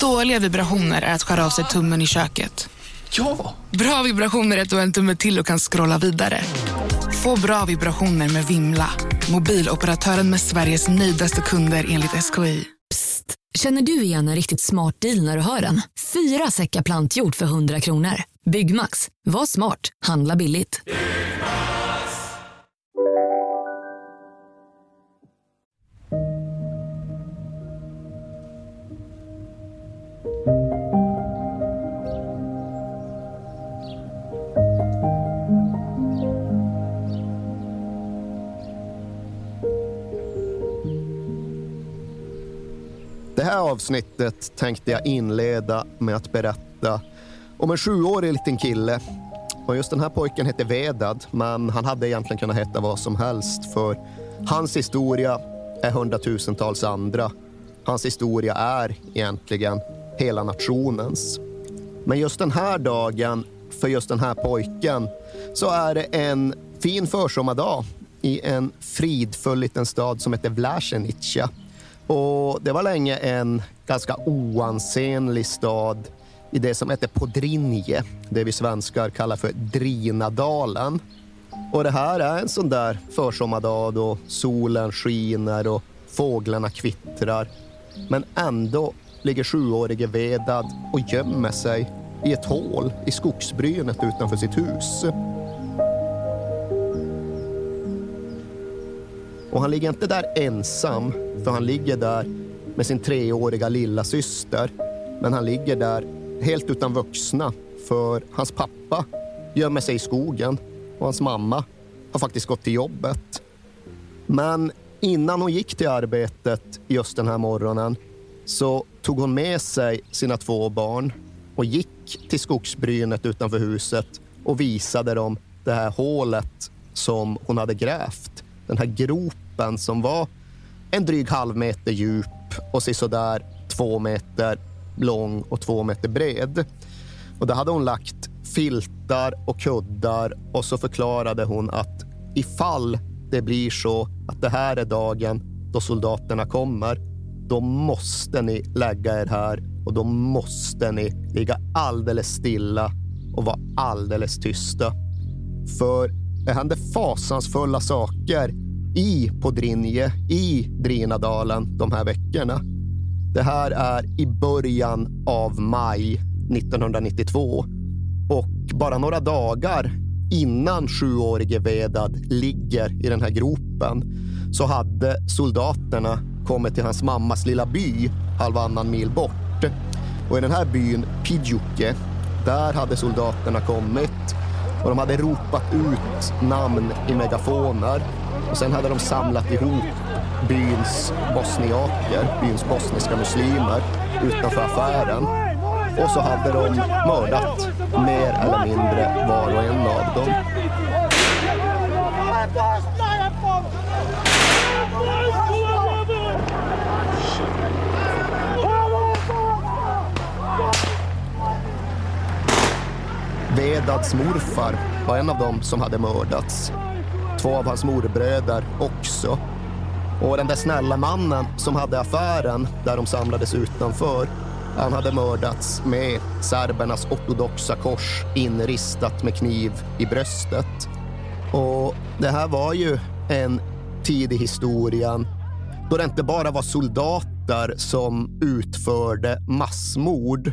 Dåliga vibrationer är att skära av sig tummen i köket. Ja! Bra vibrationer är att du har en tumme till och kan scrolla vidare. Få bra vibrationer med Vimla. Mobiloperatören med Sveriges nöjdaste kunder enligt SKI. Psst! Känner du igen en riktigt smart deal när du hör den? Fyra säckar plantjord för 100 kronor. Byggmax. Var smart. Handla billigt. Avsnittet tänkte jag inleda med att berätta om en sjuårig liten kille. Och just den här pojken hette Vedad, men han hade egentligen kunnat heta vad som helst för hans historia är hundratusentals andra. Hans historia är egentligen hela nationens. Men just den här dagen, för just den här pojken, så är det en fin försommardag i en fridfull liten stad som heter Vlasenica. Och det var länge en ganska oansenlig stad i det som heter Podrinje, det vi svenskar kallar för Drinadalen. Och det här är en sån där försommardag då solen skiner och fåglarna kvittrar. Men ändå ligger sjuårige Vedad och gömmer sig i ett hål i skogsbrynet utanför sitt hus. Och han ligger inte där ensam, för han ligger där med sin treåriga lilla syster. Men han ligger där helt utan vuxna, för hans pappa gömmer sig i skogen och hans mamma har faktiskt gått till jobbet. Men innan hon gick till arbetet just den här morgonen så tog hon med sig sina två barn och gick till skogsbrynet utanför huset och visade dem det här hålet som hon hade grävt. Den här gropen som var en dryg halv meter djup och sådär två meter lång och två meter bred. Och där hade hon lagt filtar och kuddar och så förklarade hon att ifall det blir så att det här är dagen då soldaterna kommer, då måste ni lägga er här och då måste ni ligga alldeles stilla och vara alldeles tysta. För det händer fasansfulla saker i Podrinje, i Drinadalen de här veckorna. Det här är i början av maj 1992 och bara några dagar innan sjuårige Vedad ligger i den här gropen så hade soldaterna kommit till hans mammas lilla by halvannan mil bort. Och i den här byn, Pidjuke, där hade soldaterna kommit och de hade ropat ut namn i megafoner. Och sen hade de samlat ihop byns bosniaker, byns bosniska muslimer utanför affären. Och så hade de mördat mer eller mindre var och en av dem. Vedads morfar var en av dem som hade mördats. Två av hans morbröder också. Och den där snälla mannen som hade affären där de samlades utanför, han hade mördats med serbernas ortodoxa kors inristat med kniv i bröstet. Och det här var ju en tid i historien då det inte bara var soldater som utförde massmord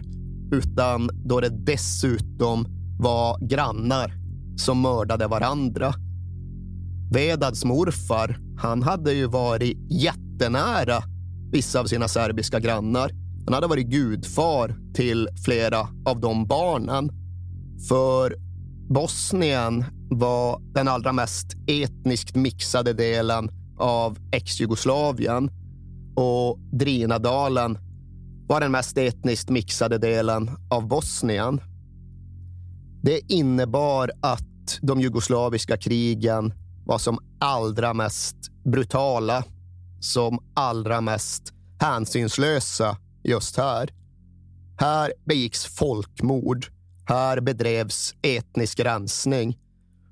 utan då det dessutom var grannar som mördade varandra. Vedads morfar, han hade ju varit jättenära vissa av sina serbiska grannar. Han hade varit gudfar till flera av de barnen. För Bosnien var den allra mest etniskt mixade delen av ex-Jugoslavien och Drinadalen var den mest etniskt mixade delen av Bosnien. Det innebar att de jugoslaviska krigen var som allra mest brutala, som allra mest hänsynslösa just här. Här begicks folkmord. Här bedrevs etnisk rensning.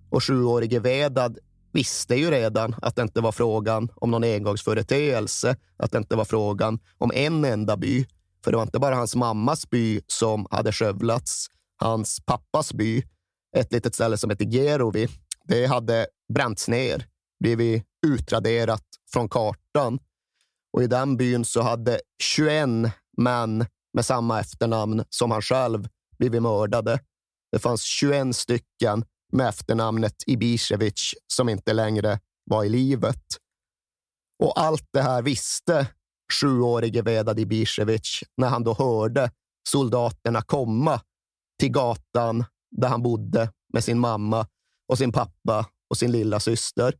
Och sjuårige Vedad visste ju redan att det inte var frågan om någon engångsföreteelse, att det inte var frågan om en enda by. För det var inte bara hans mammas by som hade skövlats. Hans pappas by, ett litet ställe som heter Gerovi, det hade bränts ner, blivit utraderat från kartan. Och i den byn så hade 21 män med samma efternamn som han själv blivit mördade. Det fanns 21 stycken med efternamnet Ibisevic som inte längre var i livet. Och allt det här visste sjuårige Vedad Ibisevic när han då hörde soldaterna komma till gatan där han bodde med sin mamma och sin pappa och sin lilla syster.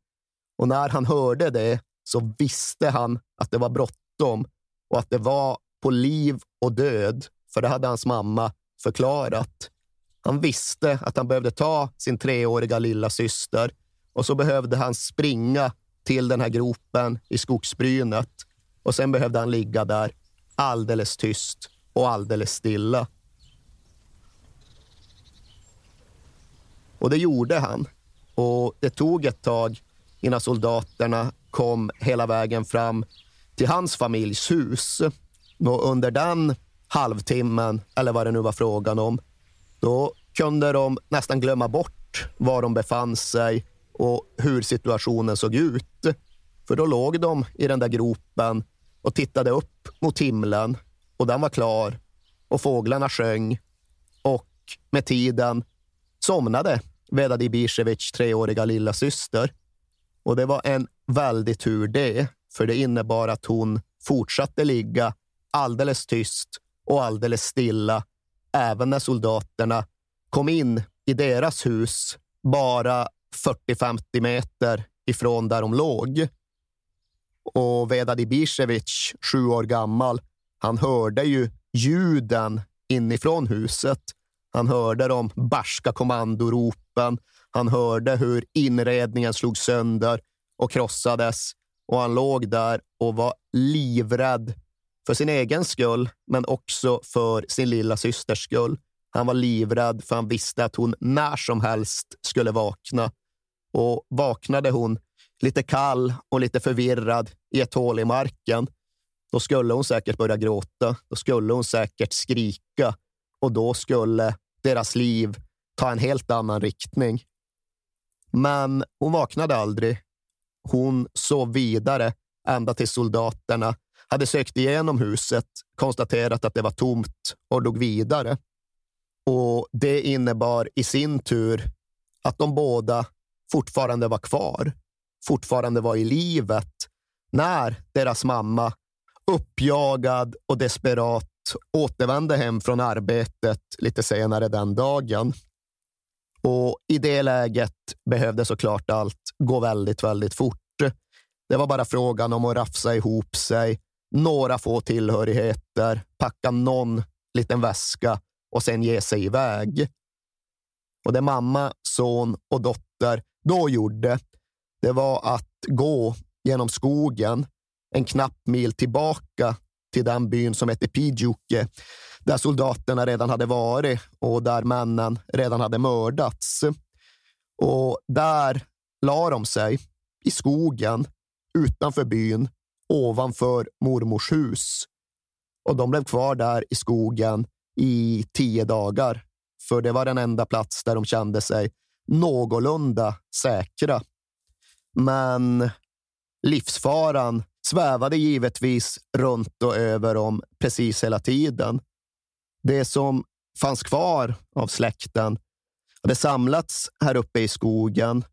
Och när han hörde det så visste han att det var bråttom och att det var på liv och död, för det hade hans mamma förklarat. Han visste att han behövde ta sin treåriga lilla syster och så behövde han springa till den här gropen i skogsbrynet och sen behövde han ligga där alldeles tyst och alldeles stilla. Och det gjorde han. Och det tog ett tag innan soldaterna kom hela vägen fram till hans familjs hus. Och under den halvtimmen, eller vad det nu var frågan om, då kunde de nästan glömma bort var de befann sig och hur situationen såg ut. För då låg de i den där gropen och tittade upp mot himlen och den var klar och fåglarna sjöng och med tiden somnade Vedad Ibisevic treåriga lilla syster. Och det var en väldig tur det, för det innebar att hon fortsatte ligga alldeles tyst och alldeles stilla även när soldaterna kom in i deras hus bara 40-50 meter ifrån där de låg. Och Vedad Ibisevic, sju år gammal, han hörde ju ljuden inifrån huset. Han hörde de barska kommandoropen. Han hörde hur inredningen slog sönder och krossades och han låg där och var livrädd för sin egen skull, men också för sin lilla systers skull. Han var livrädd för han visste att hon när som helst skulle vakna. Och vaknade hon lite kall och lite förvirrad i ett hål i marken, då skulle hon säkert börja gråta. Då skulle hon säkert skrika och då skulle deras liv ta en helt annan riktning. Men hon vaknade aldrig. Hon sov vidare ända till soldaterna hade sökt igenom huset, konstaterat att det var tomt och dog vidare. Och Det innebar i sin tur att de båda fortfarande var kvar, fortfarande var i livet när deras mamma, uppjagad och desperat, återvände hem från arbetet lite senare den dagen. Och I det läget behövde såklart allt gå väldigt, väldigt fort. Det var bara frågan om att rafsa ihop sig, några få tillhörigheter, packa någon liten väska och sen ge sig iväg. Och det mamma, son och dotter då gjorde, det var att gå genom skogen en knapp mil tillbaka till den byn som hette Pidjuke där soldaterna redan hade varit och där männen redan hade mördats. Och där la de sig i skogen utanför byn, ovanför mormors hus. Och de blev kvar där i skogen i tio dagar, för det var den enda plats där de kände sig någorlunda säkra. Men livsfaran svävade givetvis runt och över dem precis hela tiden. Det som fanns kvar av släkten hade samlats här uppe i skogen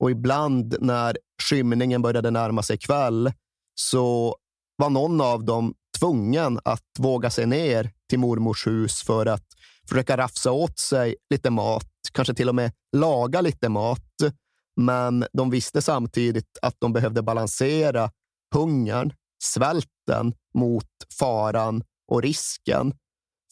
och ibland när skymningen började närma sig kväll så var någon av dem tvungen att våga sig ner till mormors hus för att försöka rafsa åt sig lite mat, kanske till och med laga lite mat. Men de visste samtidigt att de behövde balansera hungern, svälten mot faran och risken.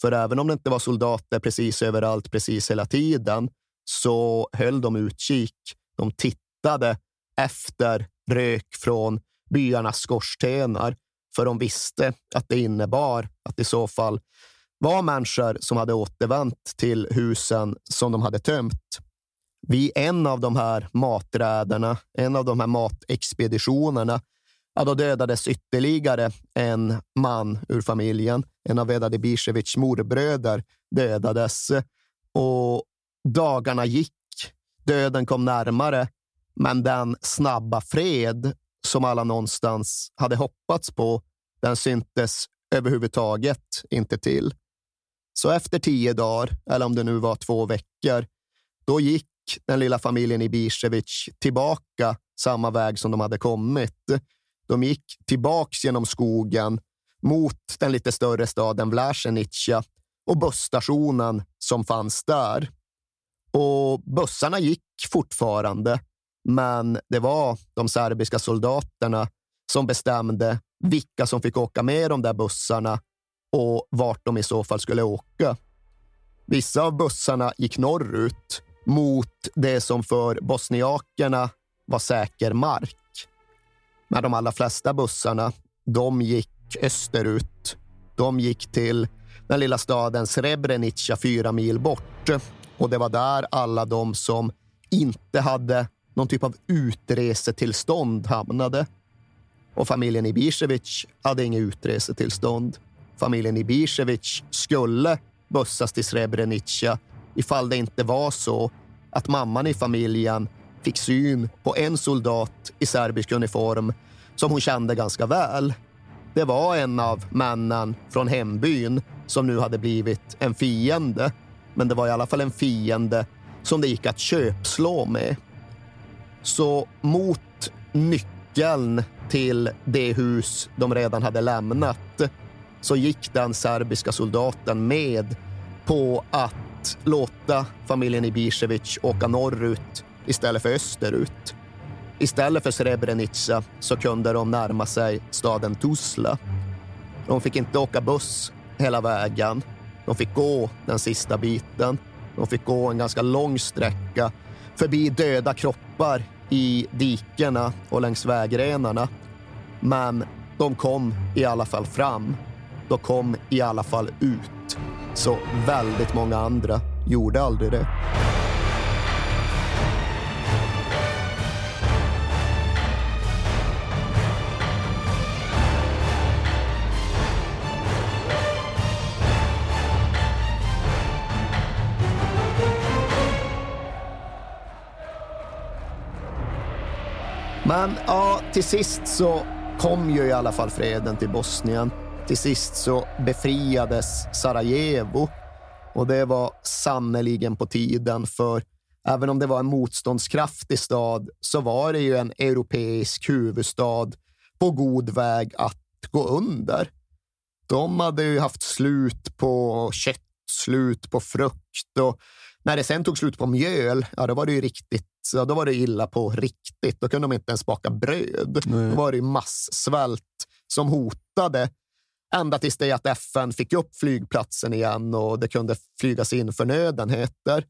För även om det inte var soldater precis överallt, precis hela tiden, så höll de utkik. De tittade efter rök från byarnas skorstenar, för de visste att det innebar att i så fall var människor som hade återvänt till husen som de hade tömt. Vid en av de här maträderna, en av de här matexpeditionerna, ja, då dödades ytterligare en man ur familjen. En av Veda Bicevics morbröder dödades och dagarna gick. Döden kom närmare, men den snabba fred som alla någonstans hade hoppats på, den syntes överhuvudtaget inte till. Så efter tio dagar, eller om det nu var två veckor, då gick den lilla familjen Ibisevic tillbaka samma väg som de hade kommit. De gick tillbaks genom skogen mot den lite större staden Vlasenica och busstationen som fanns där. Och bussarna gick fortfarande, men det var de serbiska soldaterna som bestämde vilka som fick åka med de där bussarna och vart de i så fall skulle åka. Vissa av bussarna gick norrut mot det som för bosniakerna var säker mark. Men de allra flesta bussarna, de gick österut. De gick till den lilla staden Srebrenica fyra mil bort. Och det var där alla de som inte hade någon typ av utresetillstånd hamnade. Och familjen Ibisevic hade inget utresetillstånd. Familjen Ibisevic skulle bussas till Srebrenica ifall det inte var så att mamman i familjen fick syn på en soldat i serbisk uniform som hon kände ganska väl. Det var en av männen från hembyn som nu hade blivit en fiende. Men det var i alla fall en fiende som det gick att köpslå med. Så mot nyckeln till det hus de redan hade lämnat så gick den serbiska soldaten med på att låta familjen Ibisevic åka norrut istället för österut. Istället för Srebrenica så kunde de närma sig staden Tuzla. De fick inte åka buss hela vägen. De fick gå den sista biten. De fick gå en ganska lång sträcka förbi döda kroppar i dikena och längs vägrenarna. Men de kom i alla fall fram. De kom i alla fall ut. Så väldigt många andra gjorde aldrig det. Men ja, till sist så kom ju i alla fall freden till Bosnien. Till sist så befriades Sarajevo och det var sannoliken på tiden för även om det var en motståndskraftig stad så var det ju en europeisk huvudstad på god väg att gå under. De hade ju haft slut på kött, slut på frukt och när det sen tog slut på mjöl, ja, då var det ju riktigt så då var det illa på riktigt. Då kunde de inte ens baka bröd. Nej. Då var det massvält som hotade ända tills det att FN fick upp flygplatsen igen och det kunde flygas in förnödenheter.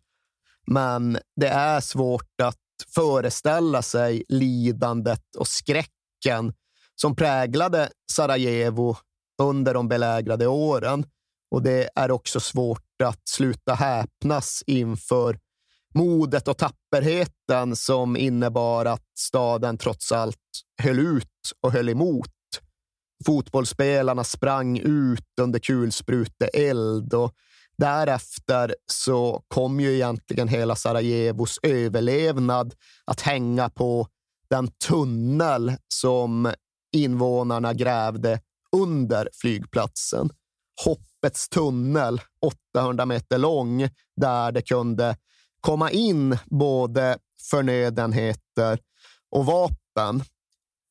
Men det är svårt att föreställa sig lidandet och skräcken som präglade Sarajevo under de belägrade åren. Och det är också svårt att sluta häpnas inför modet och tapperheten som innebar att staden trots allt höll ut och höll emot. Fotbollsspelarna sprang ut under kulspruteeld och därefter så kom ju egentligen hela Sarajevos överlevnad att hänga på den tunnel som invånarna grävde under flygplatsen skeppets tunnel, 800 meter lång, där det kunde komma in både förnödenheter och vapen.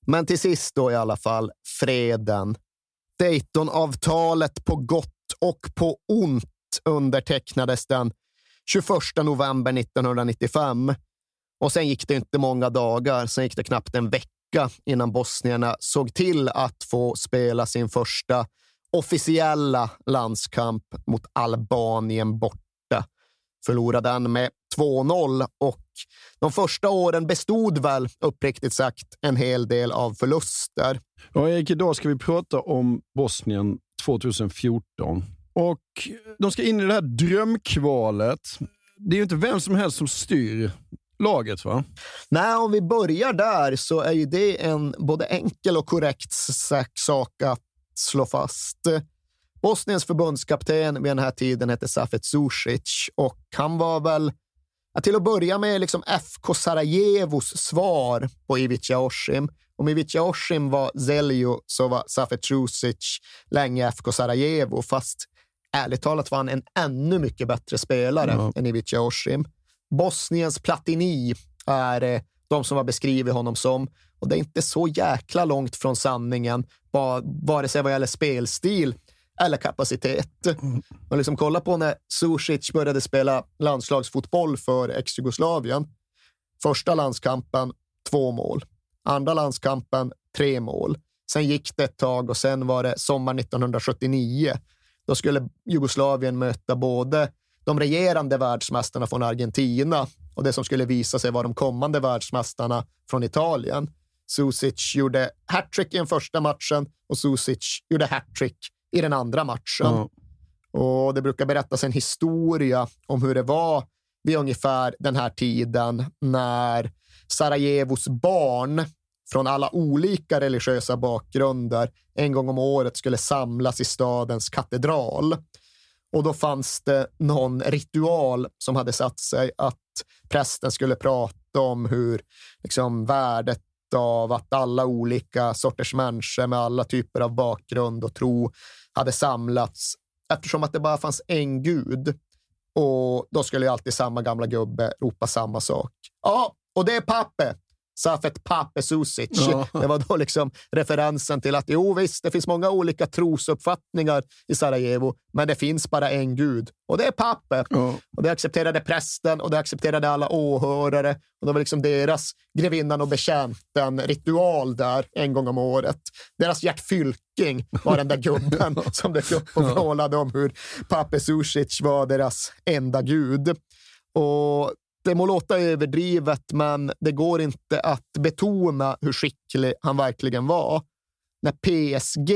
Men till sist då i alla fall freden. Daytonavtalet på gott och på ont undertecknades den 21 november 1995. Och sen gick det inte många dagar, sen gick det knappt en vecka innan bosnierna såg till att få spela sin första officiella landskamp mot Albanien borta. Förlorade den med 2-0 och de första åren bestod väl uppriktigt sagt en hel del av förluster. Ja, Erik, idag ska vi prata om Bosnien 2014. Och De ska in i det här drömkvalet. Det är ju inte vem som helst som styr laget va? Nej, om vi börjar där så är ju det en både enkel och korrekt sak att slå fast. Bosniens förbundskapten vid den här tiden hette Safet Zucic och han var väl till att börja med liksom FK Sarajevos svar på Ivica Oshim. Om Ivica Oshim var Zeljo så var Safet Zucic länge FK Sarajevo, fast ärligt talat var han en ännu mycket bättre spelare mm. än Ivica Oshim. Bosniens Platini är eh, de som har beskrivit honom som. Och det är inte så jäkla långt från sanningen, vare sig vad gäller spelstil eller kapacitet. Mm. Man liksom kolla på när Susic började spela landslagsfotboll för ex-Jugoslavien. Första landskampen, två mål. Andra landskampen, tre mål. Sen gick det ett tag och sen var det sommar 1979. Då skulle Jugoslavien möta både de regerande världsmästarna från Argentina och det som skulle visa sig vara de kommande världsmästarna från Italien. Susic gjorde hattrick i den första matchen och Susic gjorde hattrick i den andra matchen. Mm. Och Det brukar berättas en historia om hur det var vid ungefär den här tiden när Sarajevos barn från alla olika religiösa bakgrunder en gång om året skulle samlas i stadens katedral. Och då fanns det någon ritual som hade satt sig att prästen skulle prata om hur liksom, värdet av att alla olika sorters människor med alla typer av bakgrund och tro hade samlats eftersom att det bara fanns en gud. Och då skulle ju alltid samma gamla gubbe ropa samma sak. Ja, och det är Pappe. Safet Pape Susic. Ja. Det var då liksom referensen till att jo visst, det finns många olika trosuppfattningar i Sarajevo, men det finns bara en gud och det är Pape. Ja. Och det accepterade prästen och det accepterade alla åhörare. Och det var liksom deras grevinnan och betjänten ritual där en gång om året. Deras Gert Fylking var den där gubben som dök upp och vrålade om hur Pape Susic var deras enda gud. Och det må låta överdrivet, men det går inte att betona hur skicklig han verkligen var. När PSG,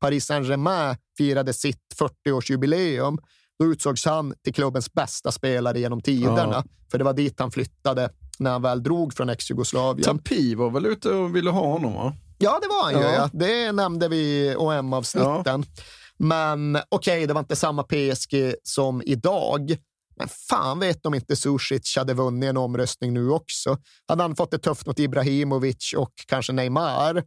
Paris Saint-Germain, firade sitt 40-årsjubileum, då utsågs han till klubbens bästa spelare genom tiderna. Ja. För det var dit han flyttade när han väl drog från ex-Jugoslavien. Tapi var väl ute och ville ha honom? va? Ja, det var han ja. ju. Ja. Det nämnde vi i OM-avsnitten. Ja. Men okej, okay, det var inte samma PSG som idag. Men fan vet om inte Susic hade vunnit en omröstning nu också. Hade han fått det tufft mot Ibrahimovic och kanske Neymar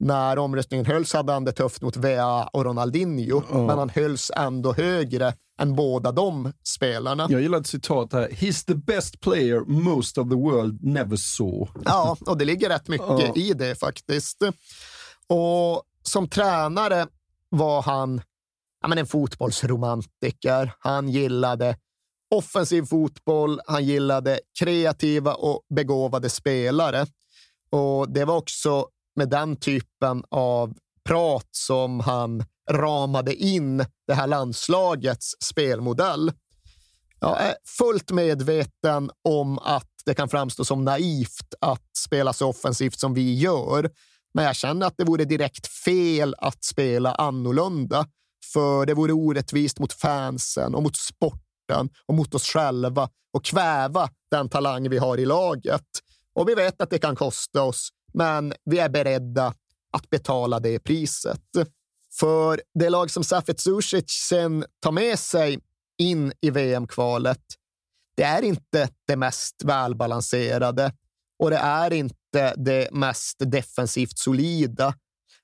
när omröstningen hölls hade han det tufft mot Vea och Ronaldinho, mm. men han hölls ändå högre än båda de spelarna. Jag gillar ett citat här. He's the best player most of the world never saw. Ja, och det ligger rätt mycket mm. i det faktiskt. Och som tränare var han ja, men en fotbollsromantiker. Han gillade offensiv fotboll. Han gillade kreativa och begåvade spelare. Och Det var också med den typen av prat som han ramade in det här landslagets spelmodell. Jag är fullt medveten om att det kan framstå som naivt att spela så offensivt som vi gör, men jag känner att det vore direkt fel att spela annorlunda, för det vore orättvist mot fansen och mot sport sporten och mot oss själva och kväva den talang vi har i laget. Och vi vet att det kan kosta oss, men vi är beredda att betala det priset. För det lag som Safet Susic sen tar med sig in i VM-kvalet, det är inte det mest välbalanserade och det är inte det mest defensivt solida.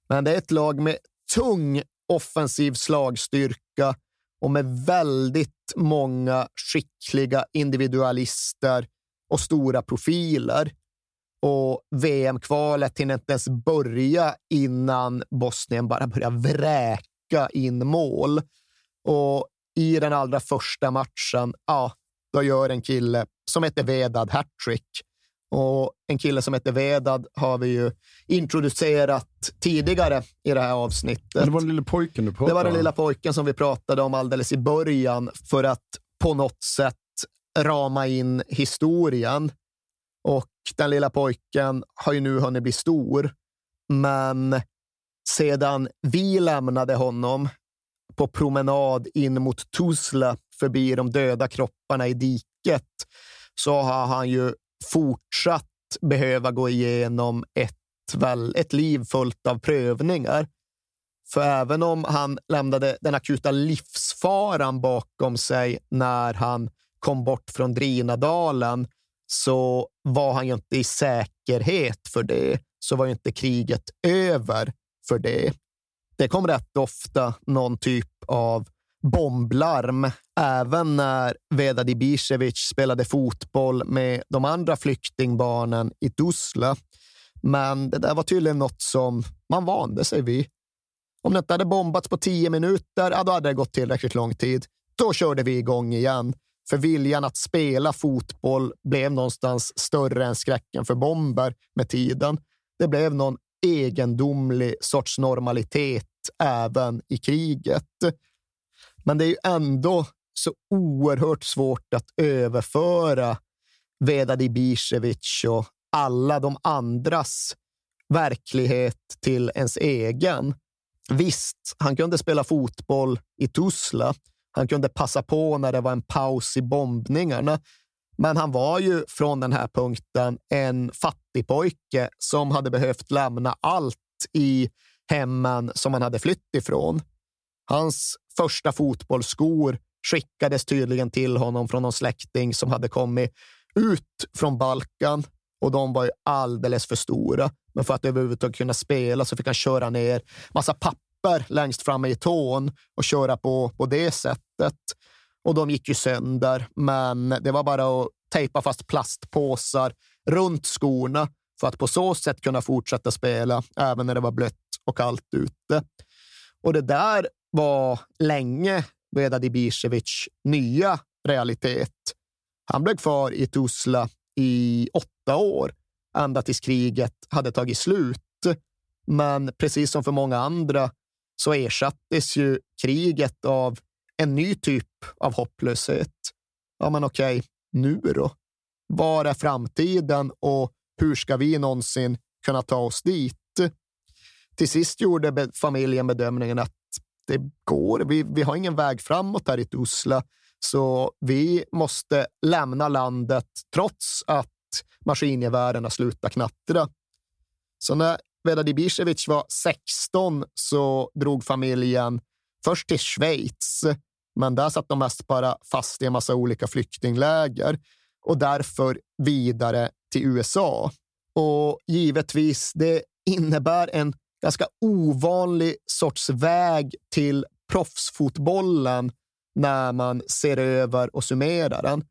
Men det är ett lag med tung offensiv slagstyrka och med väldigt många skickliga individualister och stora profiler. Och VM-kvalet hinner inte ens börja innan Bosnien bara börjar vräka in mål. Och i den allra första matchen, ja, då gör en kille som heter Vedad hattrick. Och en kille som heter Vedad har vi ju introducerat tidigare i det här avsnittet. Men det var den lilla pojken du pratade om. Det var den lilla pojken som vi pratade om alldeles i början för att på något sätt rama in historien. Och den lilla pojken har ju nu hunnit bli stor. Men sedan vi lämnade honom på promenad in mot Tuzla förbi de döda kropparna i diket så har han ju fortsatt behöva gå igenom ett, väl, ett liv fullt av prövningar. För även om han lämnade den akuta livsfaran bakom sig när han kom bort från Drinadalen så var han ju inte i säkerhet för det. Så var ju inte kriget över för det. Det kom rätt ofta någon typ av bomblarm även när Vedad Ibisevic spelade fotboll med de andra flyktingbarnen i Tuzla. Men det där var tydligen något som man vande sig vid. Om det inte hade bombats på tio minuter, ja, då hade det gått tillräckligt lång tid. Då körde vi igång igen. För viljan att spela fotboll blev någonstans större än skräcken för bomber med tiden. Det blev någon egendomlig sorts normalitet även i kriget. Men det är ju ändå så oerhört svårt att överföra Vedad Ibisevic och alla de andras verklighet till ens egen. Visst, han kunde spela fotboll i Tuzla. Han kunde passa på när det var en paus i bombningarna. Men han var ju från den här punkten en fattig pojke som hade behövt lämna allt i hemmen som han hade flytt ifrån. Hans första fotbollsskor skickades tydligen till honom från någon släkting som hade kommit ut från Balkan och de var ju alldeles för stora. Men för att överhuvudtaget kunna spela så fick han köra ner massa papper längst framme i tån och köra på på det sättet. Och de gick ju sönder, men det var bara att tejpa fast plastpåsar runt skorna för att på så sätt kunna fortsätta spela även när det var blött och kallt ute. Och det där var länge Veda Dibisevic nya realitet. Han blev kvar i Tuzla i åtta år, ända tills kriget hade tagit slut. Men precis som för många andra så ersattes ju kriget av en ny typ av hopplöshet. Ja, men okej, nu då? Var är framtiden och hur ska vi någonsin kunna ta oss dit? Till sist gjorde familjen bedömningen att det går. Vi, vi har ingen väg framåt här i Tuzla, så vi måste lämna landet trots att maskingevären har slutat knattra. Så när Vedadibisevic var 16 så drog familjen först till Schweiz, men där satt de mest bara fast i en massa olika flyktingläger och därför vidare till USA. Och givetvis, det innebär en ganska ovanlig sorts väg till proffsfotbollen när man ser över och summerar den.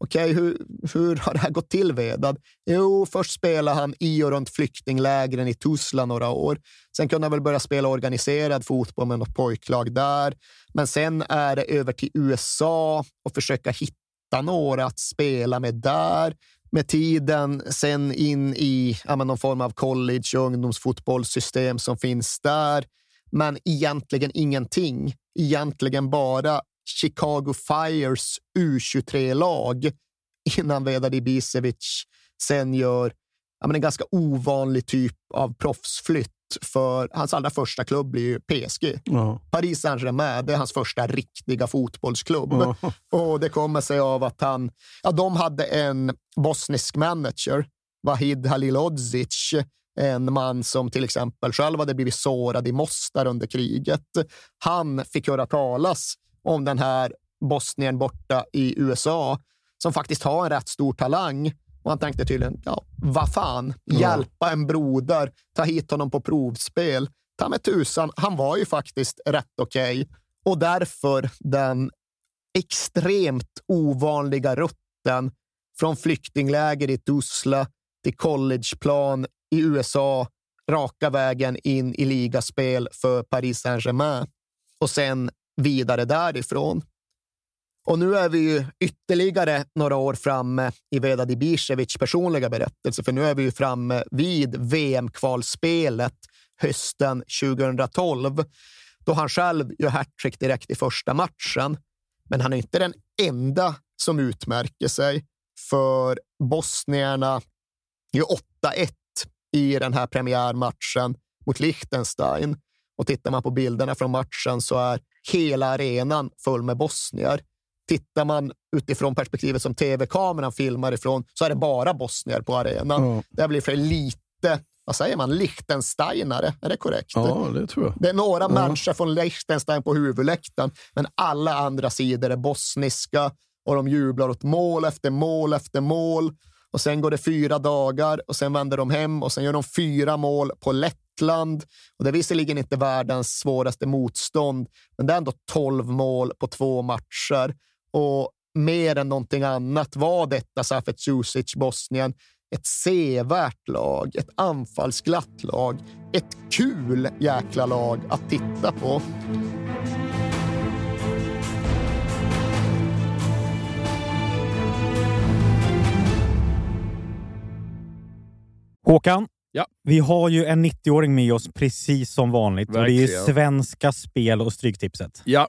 Okej, okay, hur, hur har det här gått till, Vedad? Jo, först spelade han i och runt flyktinglägren i Tuzla några år. Sen kunde han väl börja spela organiserad fotboll med något pojklag där. Men sen är det över till USA och försöka hitta några att spela med där med tiden sen in i ja, någon form av college och ungdomsfotbollssystem som finns där. Men egentligen ingenting. Egentligen bara Chicago Fires U23-lag innan Vedad Ibisevic sen gör ja, en ganska ovanlig typ av proffsflytt för hans allra första klubb blir ju PSG. Ja. Paris Saint-Germain, det är hans första riktiga fotbollsklubb. Ja. Och det kommer sig av att han, ja, de hade en bosnisk manager, Vahid Halilodzic, en man som till exempel själv hade blivit sårad i Mostar under kriget. Han fick höra talas om den här Bosnien borta i USA som faktiskt har en rätt stor talang och han tänkte tydligen, ja, vad fan, hjälpa en broder, ta hit honom på provspel. Ta med tusan, han var ju faktiskt rätt okej. Okay. Och därför den extremt ovanliga rutten från flyktingläger i Tuzla till collegeplan i USA, raka vägen in i ligaspel för Paris Saint-Germain och sen vidare därifrån. Och nu är vi ju ytterligare några år framme i Vedad Ibisevics personliga berättelse, för nu är vi ju framme vid VM-kvalspelet hösten 2012, då han själv gör hattrick direkt i första matchen. Men han är inte den enda som utmärker sig, för bosnierna gör 8-1 i den här premiärmatchen mot Liechtenstein. Och tittar man på bilderna från matchen så är hela arenan full med bosnier tittar man utifrån perspektivet som tv-kameran filmar ifrån så är det bara bosnier på arenan. Ja. Det blir för lite, vad säger man, Liechtensteinare? Är det korrekt? Ja, det tror jag. Det är några människor från Liechtenstein på huvudläktaren, men alla andra sidor är bosniska och de jublar åt mål efter mål efter mål. Och sen går det fyra dagar och sen vänder de hem och sen gör de fyra mål på Lettland. Och det är visserligen inte världens svåraste motstånd, men det är ändå tolv mål på två matcher. Och mer än någonting annat var detta Safet Susic Bosnien ett sevärt lag, ett anfallsglatt lag, ett kul jäkla lag att titta på. Håkan, Ja. vi har ju en 90-åring med oss precis som vanligt. Och det är ju Verkligen. Svenska Spel och Stryktipset. Ja,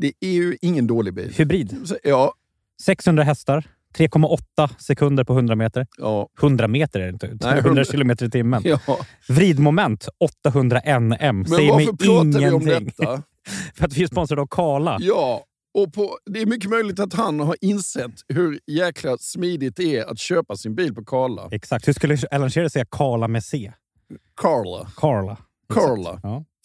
Det är ju ingen dålig bil. Hybrid. Ja, 600 hästar. 3,8 sekunder på 100 meter. ja, 100 meter är det inte. 100 100 kilometer i timmen. ja. Vridmoment 800 NM. Men Säger varför pratar vi om ingenting. detta? För att vi är sponsrade av Kala. Ja, och på, det är mycket möjligt att han har insett hur jäkla smidigt det är att köpa sin bil på Karla. Exakt. Hur skulle Alan Shearer säga Kala med C? Karla. Carla. Karla. Ja.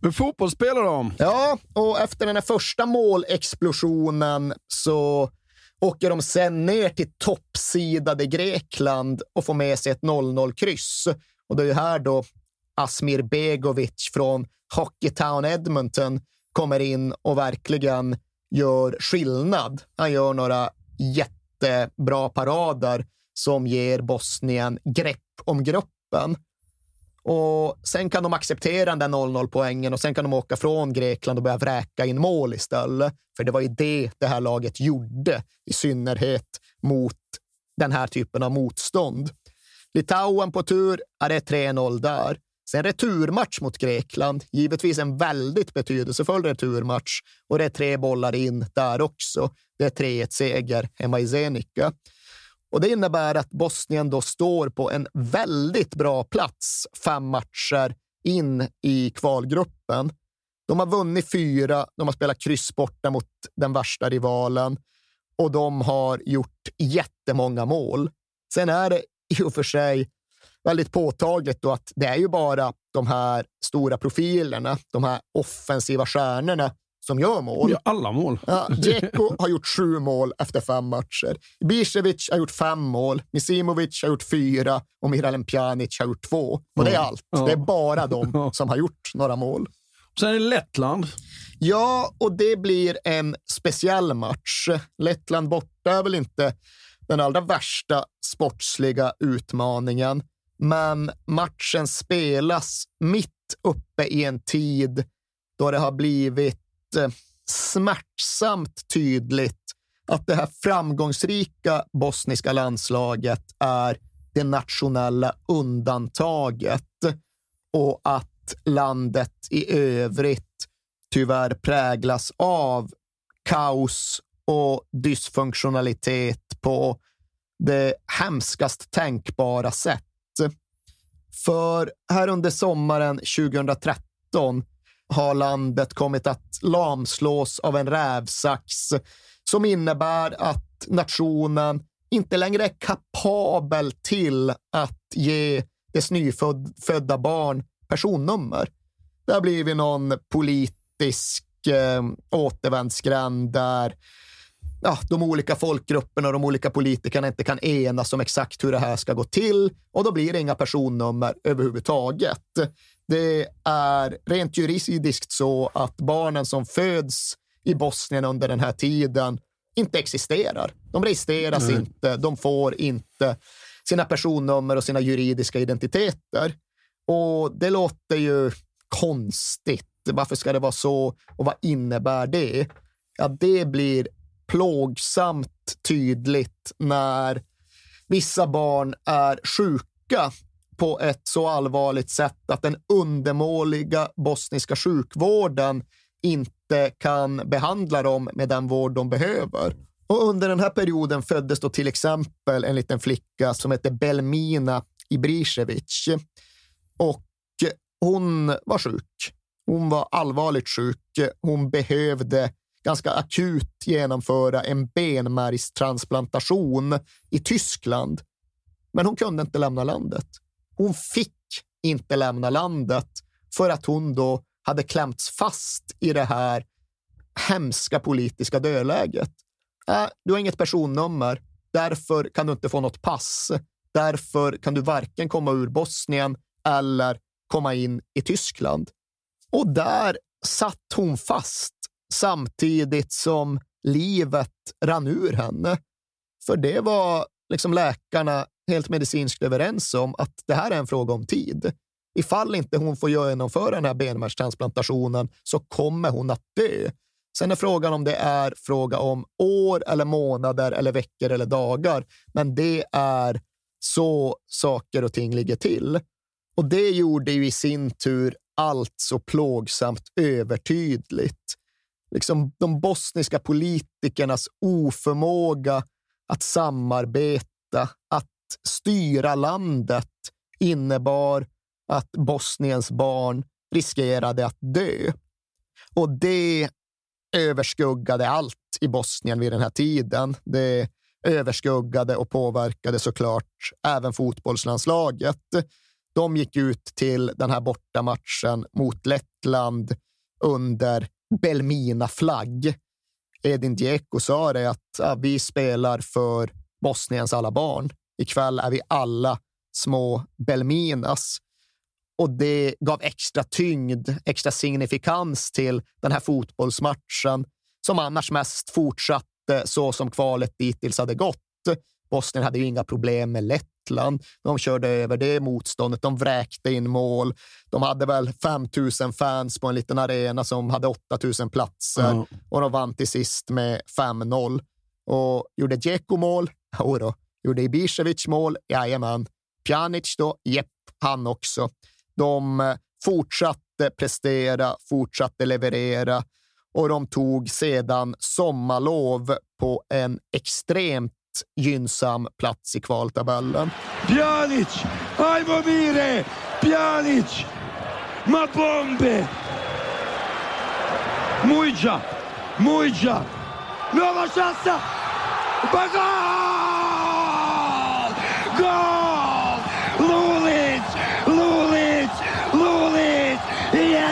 Men fotboll spelar de. Ja, och efter den här första målexplosionen så åker de sen ner till toppsidade Grekland och får med sig ett 0-0-kryss. Och det är ju här då Asmir Begovic från Hockeytown Edmonton kommer in och verkligen gör skillnad. Han gör några jättebra parader som ger Bosnien grepp om gruppen. Och sen kan de acceptera den 0-0 poängen och sen kan de åka från Grekland och börja vräka in mål istället. För det var ju det det här laget gjorde, i synnerhet mot den här typen av motstånd. Litauen på tur, är det 3-0 där. Sen returmatch mot Grekland, givetvis en väldigt betydelsefull returmatch och det är tre bollar in där också. Det är 3-1 seger hemma i Zenica. Och det innebär att Bosnien då står på en väldigt bra plats fem matcher in i kvalgruppen. De har vunnit fyra, de har spelat kryss borta mot den värsta rivalen och de har gjort jättemånga mål. Sen är det i och för sig väldigt påtagligt då att det är ju bara de här stora profilerna, de här offensiva stjärnorna som gör mål. Ja, alla mål. Ja, Dzeko har gjort sju mål efter fem matcher. Ibisevic har gjort fem mål, Misimovic har gjort fyra och Miralem Pjanic har gjort två. Och det är allt. Det är bara de som har gjort några mål. Sen är det Lettland. Ja, och det blir en speciell match. Lettland borta är väl inte den allra värsta sportsliga utmaningen, men matchen spelas mitt uppe i en tid då det har blivit Eh, smärtsamt tydligt att det här framgångsrika bosniska landslaget är det nationella undantaget och att landet i övrigt tyvärr präglas av kaos och dysfunktionalitet på det hemskast tänkbara sätt. För här under sommaren 2013 har landet kommit att lamslås av en rävsax som innebär att nationen inte längre är kapabel till att ge dess nyfödda barn personnummer. Det har blivit någon politisk eh, återvändsgränd där ja, de olika folkgrupperna och de olika politikerna inte kan enas om exakt hur det här ska gå till och då blir det inga personnummer överhuvudtaget. Det är rent juridiskt så att barnen som föds i Bosnien under den här tiden inte existerar. De registreras mm. inte, de får inte sina personnummer och sina juridiska identiteter. Och det låter ju konstigt. Varför ska det vara så och vad innebär det? Ja, det blir plågsamt tydligt när vissa barn är sjuka på ett så allvarligt sätt att den undermåliga bosniska sjukvården inte kan behandla dem med den vård de behöver. Och under den här perioden föddes då till exempel en liten flicka som hette Belmina Ibrisevic. Och hon var sjuk. Hon var allvarligt sjuk. Hon behövde ganska akut genomföra en benmärgstransplantation i Tyskland. Men hon kunde inte lämna landet. Hon fick inte lämna landet för att hon då hade klämts fast i det här hemska politiska dödläget. Äh, du har inget personnummer, därför kan du inte få något pass. Därför kan du varken komma ur Bosnien eller komma in i Tyskland. Och där satt hon fast samtidigt som livet rann ur henne. För det var liksom läkarna helt medicinskt överens om att det här är en fråga om tid. Ifall inte hon får genomföra den här benmärgstransplantationen så kommer hon att dö. Sen är frågan om det är fråga om år eller månader eller veckor eller dagar. Men det är så saker och ting ligger till. Och det gjorde ju i sin tur allt så plågsamt övertydligt. Liksom de bosniska politikernas oförmåga att samarbeta, att styra landet innebar att Bosniens barn riskerade att dö. Och det överskuggade allt i Bosnien vid den här tiden. Det överskuggade och påverkade såklart även fotbollslandslaget. De gick ut till den här bortamatchen mot Lettland under Belmina-flagg. Edin Dzeko sa det att ja, vi spelar för Bosniens alla barn. Ikväll är vi alla små Belminas. och det gav extra tyngd, extra signifikans till den här fotbollsmatchen som annars mest fortsatte så som kvalet dittills hade gått. Bosnien hade ju inga problem med Lettland. De körde över det motståndet. De vräkte in mål. De hade väl 5 000 fans på en liten arena som hade 8 000 platser mm. och de vann till sist med 5-0. Och gjorde Dzeko mål? Jodå. Gjorde Ibisevic mål? Jajamän. Pjanic då? Jepp, han också. De eh, fortsatte prestera, fortsatte leverera och de tog sedan sommarlov på en extremt gynnsam plats i kvaltabellen. Pjanic! Ajvomire! Pjanic! Ma bombe! Mujdja! Mujdja! Nova chansa! Bagage!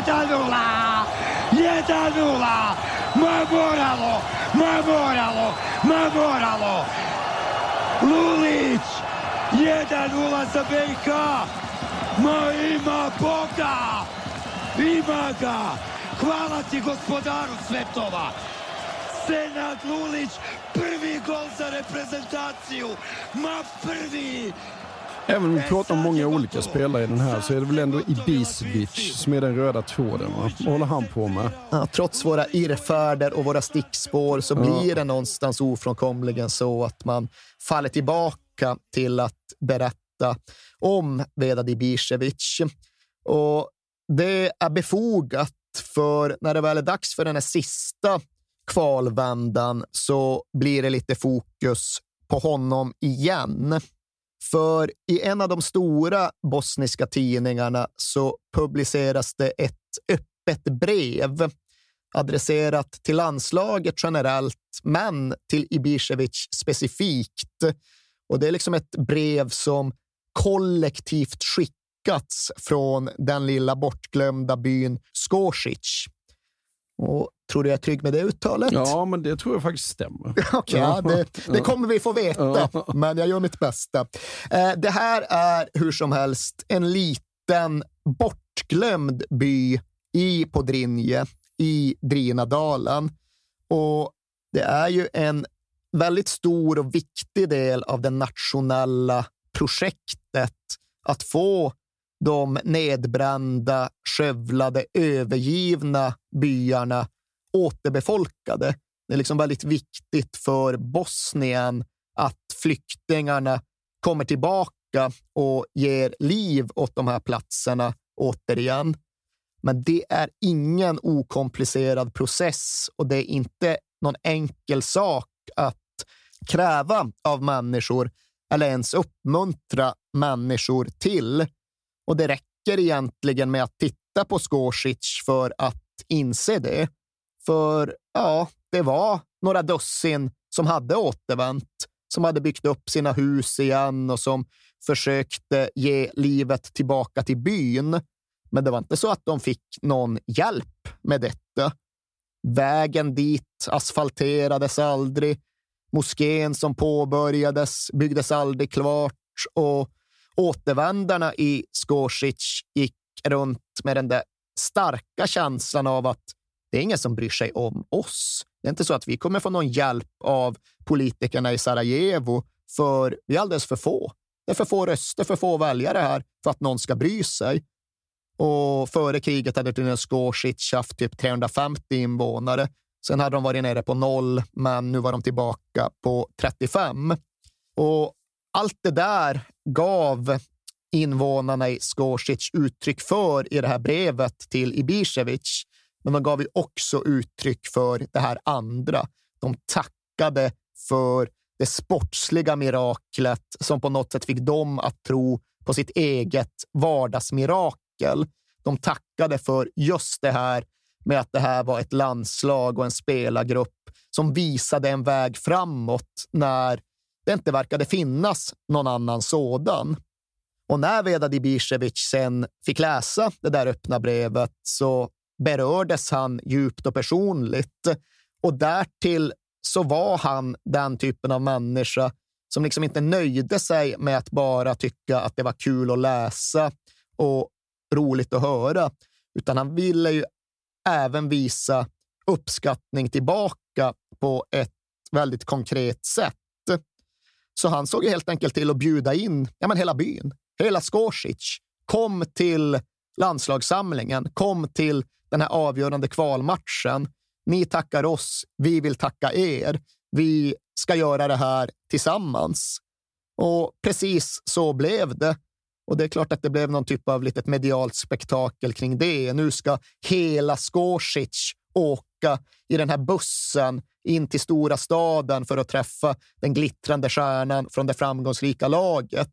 Jetanula! Jetanula! Ma moralo! Ma moralo! Ma moralo! Lulić! 1-0 za BiH! Ma ima Boga! Ima ga! Hvala ti gospodaru svetova! Senad Lulić, prvi gol za reprezentaciju! Ma prvi! Även om vi pratar om många olika spelare i den här så är det väl ändå Ibisevic som är den röda tråden. Va? Vad håller han på med? Ja, trots våra irrfärder och våra stickspår så blir ja. det någonstans ofrånkomligen så att man faller tillbaka till att berätta om Vedad Ibisevic. Och det är befogat, för när det väl är dags för den här sista kvalvändan så blir det lite fokus på honom igen. För i en av de stora bosniska tidningarna så publiceras det ett öppet brev adresserat till landslaget generellt, men till Ibisevic specifikt. Och det är liksom ett brev som kollektivt skickats från den lilla bortglömda byn Skosic. Och Tror du jag är trygg med det uttalet? Ja, men det tror jag faktiskt stämmer. okay, ja, det, det, kommer vi få veta, men jag gör mitt bästa. Eh, det här är hur som helst en liten bortglömd by i Podrinje i Drinadalen. Och det är ju en väldigt stor och viktig del av det nationella projektet att få de nedbrända, skövlade, övergivna byarna återbefolkade. Det är liksom väldigt viktigt för Bosnien att flyktingarna kommer tillbaka och ger liv åt de här platserna återigen. Men det är ingen okomplicerad process och det är inte någon enkel sak att kräva av människor eller ens uppmuntra människor till. Och det räcker egentligen med att titta på Skosic för att inse det. För ja, det var några dussin som hade återvänt, som hade byggt upp sina hus igen och som försökte ge livet tillbaka till byn. Men det var inte så att de fick någon hjälp med detta. Vägen dit asfalterades aldrig. Moskén som påbörjades byggdes aldrig klart och återvändarna i Skosic gick runt med den där starka känslan av att det är ingen som bryr sig om oss. Det är inte så att vi kommer få någon hjälp av politikerna i Sarajevo, för vi är alldeles för få. Det är för få röster, för få väljare här för att någon ska bry sig. Och före kriget hade tydligen Skosic haft typ 350 invånare. Sen hade de varit nere på noll, men nu var de tillbaka på 35. Och allt det där gav invånarna i Skosic uttryck för i det här brevet till Ibisevic. Men de gav ju också uttryck för det här andra. De tackade för det sportsliga miraklet som på något sätt fick dem att tro på sitt eget vardagsmirakel. De tackade för just det här med att det här var ett landslag och en spelargrupp som visade en väg framåt när det inte verkade finnas någon annan sådan. Och när Veda Dibisevic sen fick läsa det där öppna brevet så berördes han djupt och personligt. Och därtill så var han den typen av människa som liksom inte nöjde sig med att bara tycka att det var kul att läsa och roligt att höra, utan han ville ju även visa uppskattning tillbaka på ett väldigt konkret sätt. Så han såg helt enkelt till att bjuda in ja, men hela byn, hela Skosic. Kom till landslagssamlingen, kom till den här avgörande kvalmatchen. Ni tackar oss, vi vill tacka er. Vi ska göra det här tillsammans. Och precis så blev det. Och det är klart att det blev någon typ av litet medialt spektakel kring det. Nu ska hela Skosic åka i den här bussen in till stora staden för att träffa den glittrande stjärnan från det framgångsrika laget.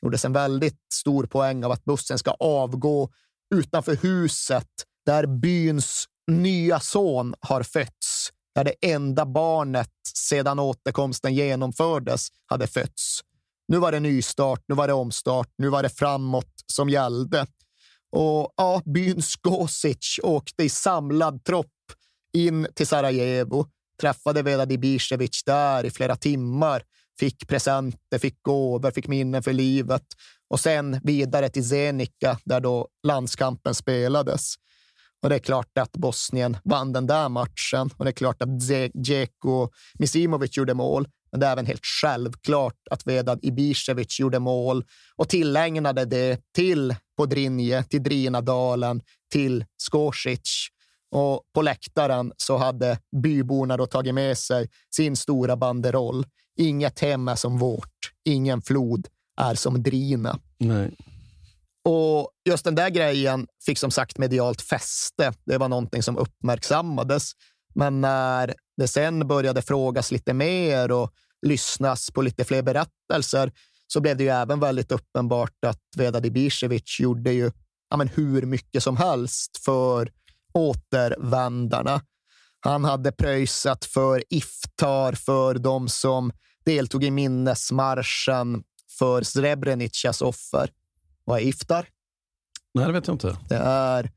Det gjordes en väldigt stor poäng av att bussen ska avgå utanför huset där byns nya son har fötts, där det enda barnet sedan återkomsten genomfördes hade fötts. Nu var det nystart, nu var det omstart, nu var det framåt som gällde. Och ja, byns Gosic åkte i samlad tropp in till Sarajevo, träffade Vedad Ibisevic där i flera timmar, fick presenter, fick gåvor, fick minnen för livet och sen vidare till Zenica där då landskampen spelades. Och det är klart att Bosnien vann den där matchen och det är klart att Dzeko Misimovic gjorde mål. Men det är även helt självklart att Vedad Ibisevic gjorde mål och tillägnade det till Podrinje, till Drinadalen, till Skosic. Och på läktaren så hade byborna då tagit med sig sin stora banderoll. Inget hem är som vårt, ingen flod är som Drina. Nej. Och just den där grejen fick som sagt medialt fäste. Det var någonting som uppmärksammades. Men när det sen började frågas lite mer och lyssnas på lite fler berättelser så blev det ju även väldigt uppenbart att Vedad Ibisevic gjorde ju ja, men hur mycket som helst för återvändarna. Han hade pröjsat för iftar för de som deltog i minnesmarschen för Srebrenicas offer. Vad är iftar? Nej, det vet jag inte. Det är,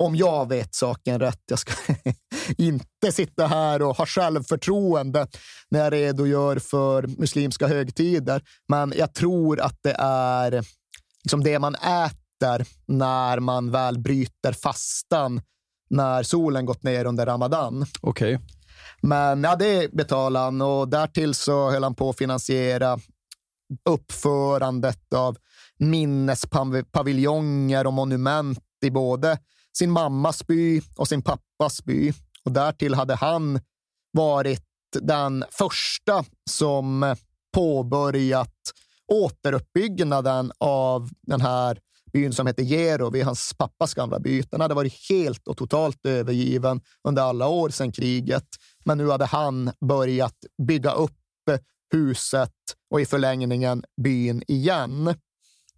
om jag vet saken rätt, jag ska inte sitta här och ha självförtroende när jag redogör för muslimska högtider, men jag tror att det är liksom det man äter när man väl bryter fastan när solen gått ner under ramadan. Okej. Okay. Men ja, det betalade han och därtill så höll han på att finansiera uppförandet av minnespaviljonger och monument i både sin mammas by och sin pappas by. Och därtill hade han varit den första som påbörjat återuppbyggnaden av den här byn som heter Gero, vid hans pappas gamla by. Den hade varit helt och totalt övergiven under alla år sedan kriget. Men nu hade han börjat bygga upp huset och i förlängningen byn igen.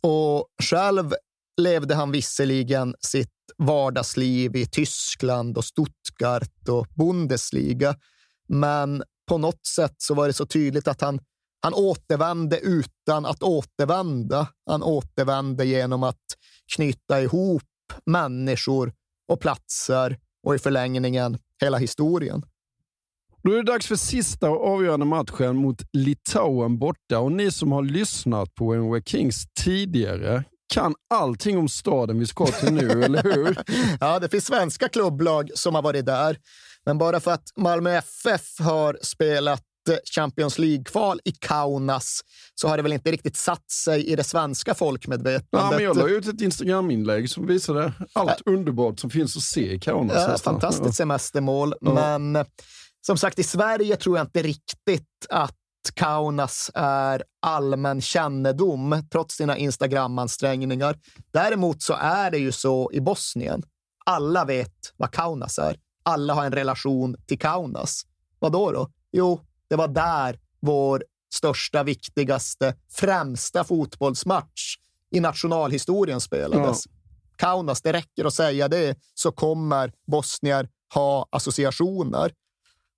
Och själv levde han visserligen sitt vardagsliv i Tyskland och Stuttgart och Bundesliga, men på något sätt så var det så tydligt att han, han återvände utan att återvända. Han återvände genom att knyta ihop människor och platser och i förlängningen hela historien. Då är det dags för sista och avgörande matchen mot Litauen borta. Och Ni som har lyssnat på NW Kings tidigare kan allting om staden vi ska till nu, eller hur? Ja, det finns svenska klubblag som har varit där. Men bara för att Malmö FF har spelat Champions League-kval i Kaunas så har det väl inte riktigt satt sig i det svenska folkmedvetandet. Ja, men jag la ut ett Instagram-inlägg som visade allt ja. underbart som finns att se i Kaunas. Ja, fantastiskt ja. semestermål, men som sagt, i Sverige tror jag inte riktigt att Kaunas är allmän kännedom, trots sina Instagram-ansträngningar. Däremot så är det ju så i Bosnien. Alla vet vad Kaunas är. Alla har en relation till Kaunas. Vad då? då? Jo, det var där vår största, viktigaste, främsta fotbollsmatch i nationalhistorien spelades. Ja. Kaunas, det räcker att säga det, så kommer bosnier ha associationer.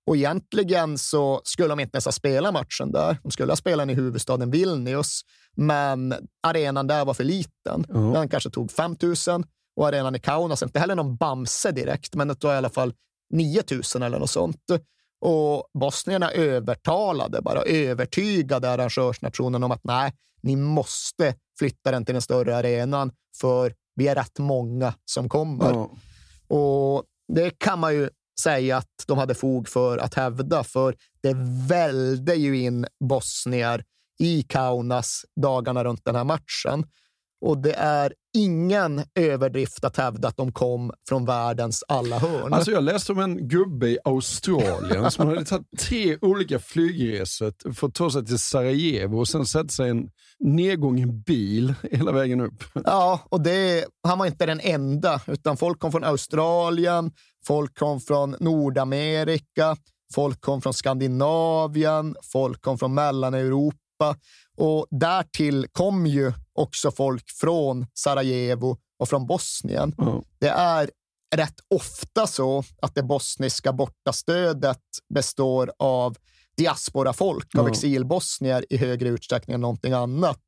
Och egentligen så skulle de inte ens ha spelat matchen där. De skulle ha spelat i huvudstaden Vilnius, men arenan där var för liten. Mm. Den kanske tog 5 000 och arenan i Kaunas, inte heller någon Bamse direkt, men det var i alla fall 9 000 eller något sånt. Och bosnierna övertalade, bara övertygade arrangörsnationen om att nej, ni måste flytta den till den större arenan, för vi är rätt många som kommer. Ja. Och det kan man ju säga att de hade fog för att hävda, för det välde ju in bosnier i Kaunas dagarna runt den här matchen. Och det är ingen överdrift att hävda att de kom från världens alla hörn. Alltså jag läste om en gubbe i Australien som hade tagit tre olika flygresor för att ta sig till Sarajevo och sen sätta sig i en nedgången bil hela vägen upp. Ja, och det, han var inte den enda, utan folk kom från Australien, folk kom från Nordamerika, folk kom från Skandinavien, folk kom från Mellaneuropa och därtill kom ju också folk från Sarajevo och från Bosnien. Ja. Det är rätt ofta så att det bosniska bortastödet består av diasporafolk, av Ja. exilbosnier i högre utsträckning än någonting annat.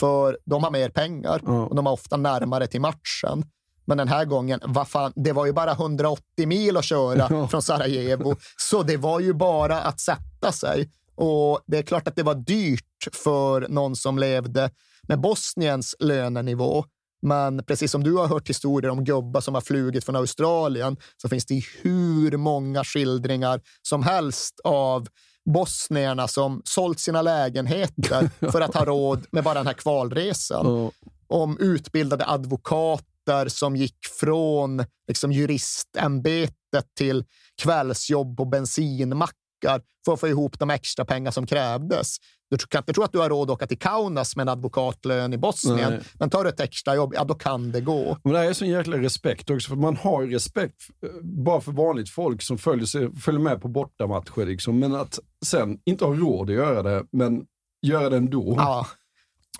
För de har mer pengar Ja. och de är ofta närmare till matchen. Men den här gången, vad fan, det var ju bara 180 mil att köra från Sarajevo, så det var ju bara att sätta sig. Och det är klart att det var dyrt för någon som levde med Bosniens lönenivå. Men precis som du har hört historier om gubbar som har flugit från Australien så finns det hur många skildringar som helst av bosnierna som sålt sina lägenheter för att ha råd med bara den här kvalresan om utbildade advokater som gick från liksom, juristämbetet till kvällsjobb på bensinmackar för att få ihop de extra pengar som krävdes. Du kan inte tro att du har råd att åka till Kaunas med en advokatlön i Bosnien, Nej. men tar du ett extra jobb, ja då kan det gå. Men det här är sån jäkla respekt också, för man har ju respekt bara för vanligt folk som följer, sig, följer med på bortamatcher. Liksom. Men att sen inte ha råd att göra det, men göra det ändå. Ja.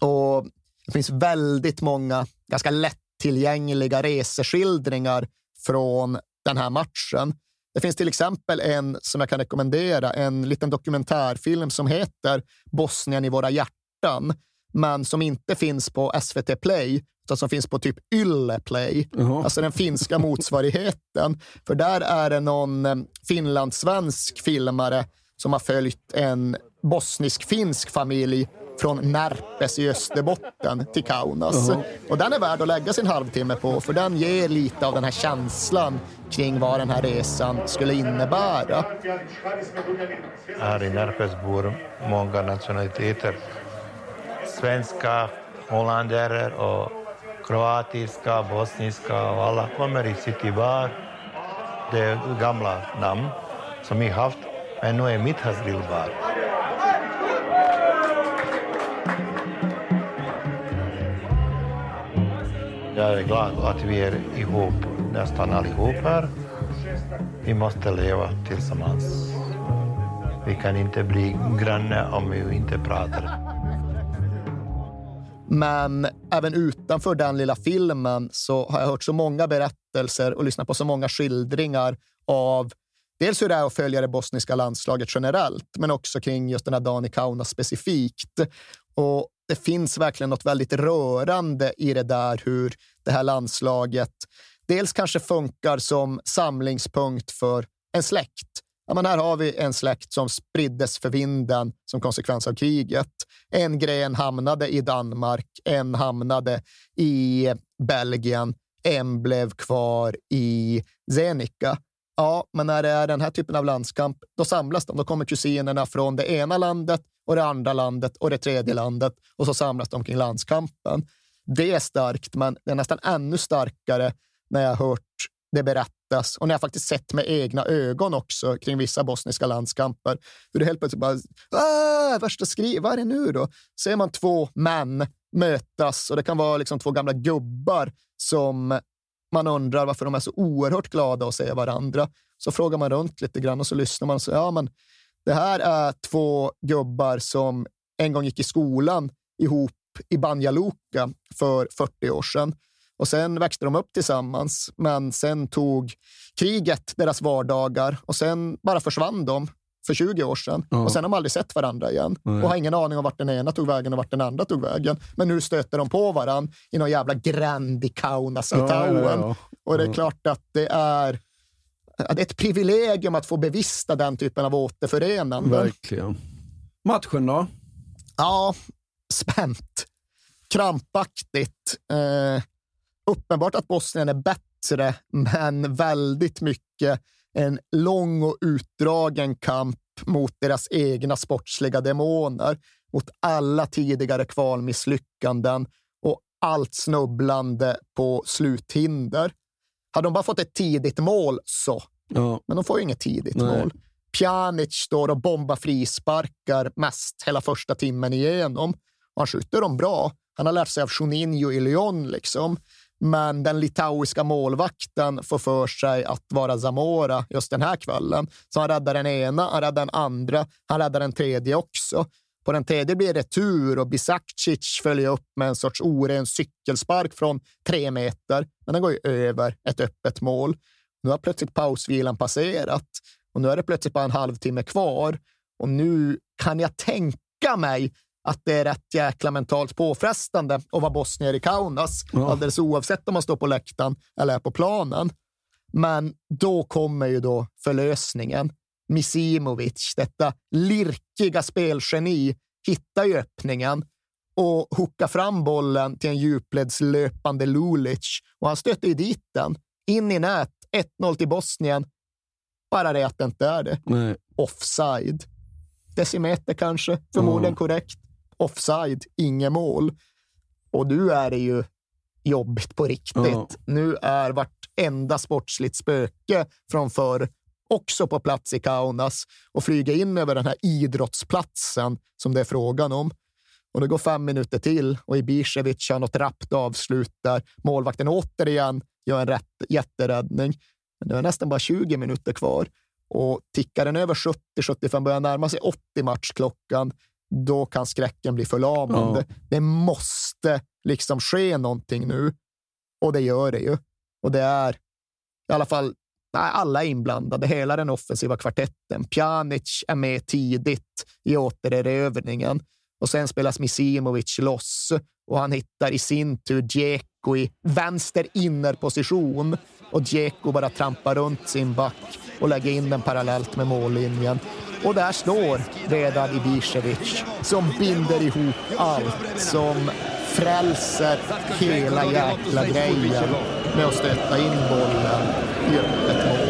Och det finns väldigt många ganska lättillgängliga reseskildringar från den här matchen. Det finns till exempel en som jag kan rekommendera, en liten dokumentärfilm som heter Bosnien i våra hjärtan, men som inte finns på SVT Play, utan som finns på typ Yle Play, Jaha. alltså den finska motsvarigheten. För där är det någon eh, finlandssvensk filmare som har följt en bosnisk-finsk familj från Närpes i Österbotten till Kaunas. Och den är värd att lägga sin halvtimme på, för den ger lite av den här känslan kring vad den här resan skulle innebära. Här i Närpes bor många nationaliteter. Svenska, holländare och kroatiska, bosniska och alla kommer i City Bar. Det är gamla namn som vi haft, men nu är Mithas grillbar. Jag är glad att vi är ihop, nästan allihop här. Vi måste leva tillsammans. Vi kan inte bli grannar om vi inte pratar. Men även utanför den lilla filmen så har jag hört så många berättelser och lyssnat på så många skildringar av dels hur det är att följa det bosniska landslaget generellt, men också kring just den här dagen i Kaunas specifikt. Och det finns verkligen något väldigt rörande i det där hur det här landslaget dels kanske funkar som samlingspunkt för en släkt. Ja, men här har vi en släkt som spriddes för vinden som konsekvens av kriget. En gren hamnade i Danmark, en hamnade i Belgien, en blev kvar i Zenica. Ja, men när det är den här typen av landskamp, då samlas de. Då kommer kusinerna från det ena landet och det andra landet och det tredje landet och så samlas de kring landskampen. Det är starkt, men det är nästan ännu starkare när jag har hört det berättas och när jag faktiskt sett med egna ögon också kring vissa bosniska landskamper. Hur det helt plötsligt bara, äh, värsta skri, vad är det nu då? Ser man två män mötas och det kan vara liksom två gamla gubbar som man undrar varför de är så oerhört glada att se varandra. Så frågar man runt lite grann och så lyssnar man och så, ja men det här är två gubbar som en gång gick i skolan ihop i Banja Luka för 40 år sedan. Och sen växte de upp tillsammans, men sen tog kriget deras vardagar och sen bara försvann de för 20 år sedan. Ja. Och sen har de aldrig sett varandra igen Nej. och har ingen aning om vart den ena tog vägen och vart den andra tog vägen. Men nu stöter de på varandra i någon jävla gränd i Kaunas, Litauen. ja, ja. Och det är klart att det är, det är ett privilegium att få bevista den typen av återförenanden. Verkligen. Matchen då? Ja, spänt. Krampaktigt. Eh, uppenbart att Bosnien är bättre, men väldigt mycket en lång och utdragen kamp mot deras egna sportsliga demoner, mot alla tidigare kvalmisslyckanden och allt snubblande på sluthinder. Hade de bara fått ett tidigt mål så, Ja. men de får ju inget tidigt Nej. mål. Pjanic står och bombar frisparkar mest hela första timmen igenom. Och han skjuter dem bra. Han har lärt sig av Juninho i Lyon, liksom. Men den litauiska målvakten får för sig att vara Zamora just den här kvällen. Så han räddar den ena, han räddar den andra, han räddar den tredje också. På den tredje blir det tur och Bisakcic följer upp med en sorts oren cykelspark från tre meter. Men den går ju över ett öppet mål. Nu har plötsligt pausvilan passerat och nu är det plötsligt bara en halvtimme kvar. Och nu kan jag tänka mig att det är rätt jäkla mentalt påfrestande att vara bosnier i Kaunas, Ja. alldeles oavsett om man står på läktaren eller är på planen. Men då kommer ju då förlösningen. Misimovic, detta lirkiga spelgeni, hittar ju öppningen och hookar fram bollen till en djupledslöpande Lulic och han stöter ju dit den. In i nät, 1-0 till Bosnien. Bara det att det inte är det. Nej. Offside. Decimeter kanske, förmodligen Ja. korrekt. Offside, inget mål. Och nu är det ju jobbigt på riktigt. Ja. Nu är vartenda sportsligt spöke från förr också på plats i Kaunas och flyga in över den här idrottsplatsen som det är frågan om. Och det går fem minuter till och Ibisevic har något rappt avslut där målvakten återigen gör en rätt, jätteräddning. Men det är nästan bara 20 minuter kvar och tickar den över 70-75, börjar närma sig 80 matchklockan, då kan skräcken bli förlamande. Det måste liksom ske någonting nu och det gör det ju. Och det är i alla fall nej, alla är inblandade, hela den offensiva kvartetten. Pjanic är med tidigt i återerövringen och sen spelas Misimovic loss och han hittar i sin tur Djeko i vänster innerposition och Djeko bara trampar runt sin back och lägger in den parallellt med mållinjen. Och där står redan Ibisevic som binder ihop allt, som frälser hela jäkla grejen med att stötta in bollen i öppet mål.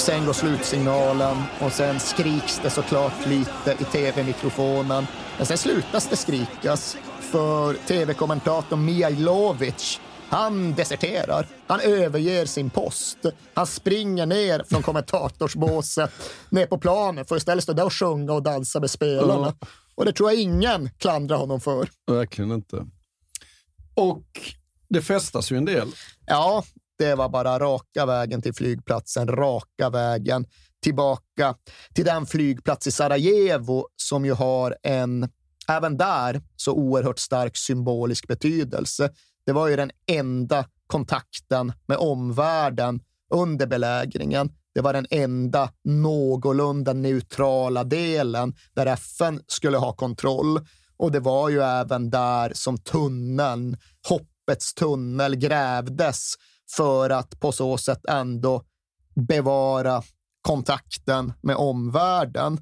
Sen går slutsignalen och sen skriks det såklart lite i tv-mikrofonen. Men sen slutas det skrikas för tv-kommentatorn Mijailovic han deserterar. Han överger sin post. Han springer ner från kommentatorsbåset ner på planen för att istället stå där och sjunga och dansa med spelarna. Och det tror jag ingen klandrar honom för. Verkligen inte. Och det festas ju en del. Ja, det var bara raka vägen till flygplatsen, raka vägen tillbaka till den flygplats i Sarajevo som ju har en, även där, så oerhört stark symbolisk betydelse. Det var ju den enda kontakten med omvärlden under belägringen. Det var den enda någorlunda neutrala delen där FN skulle ha kontroll. Och det var ju även där som tunneln, hoppets tunnel, grävdes för att på så sätt ändå bevara kontakten med omvärlden.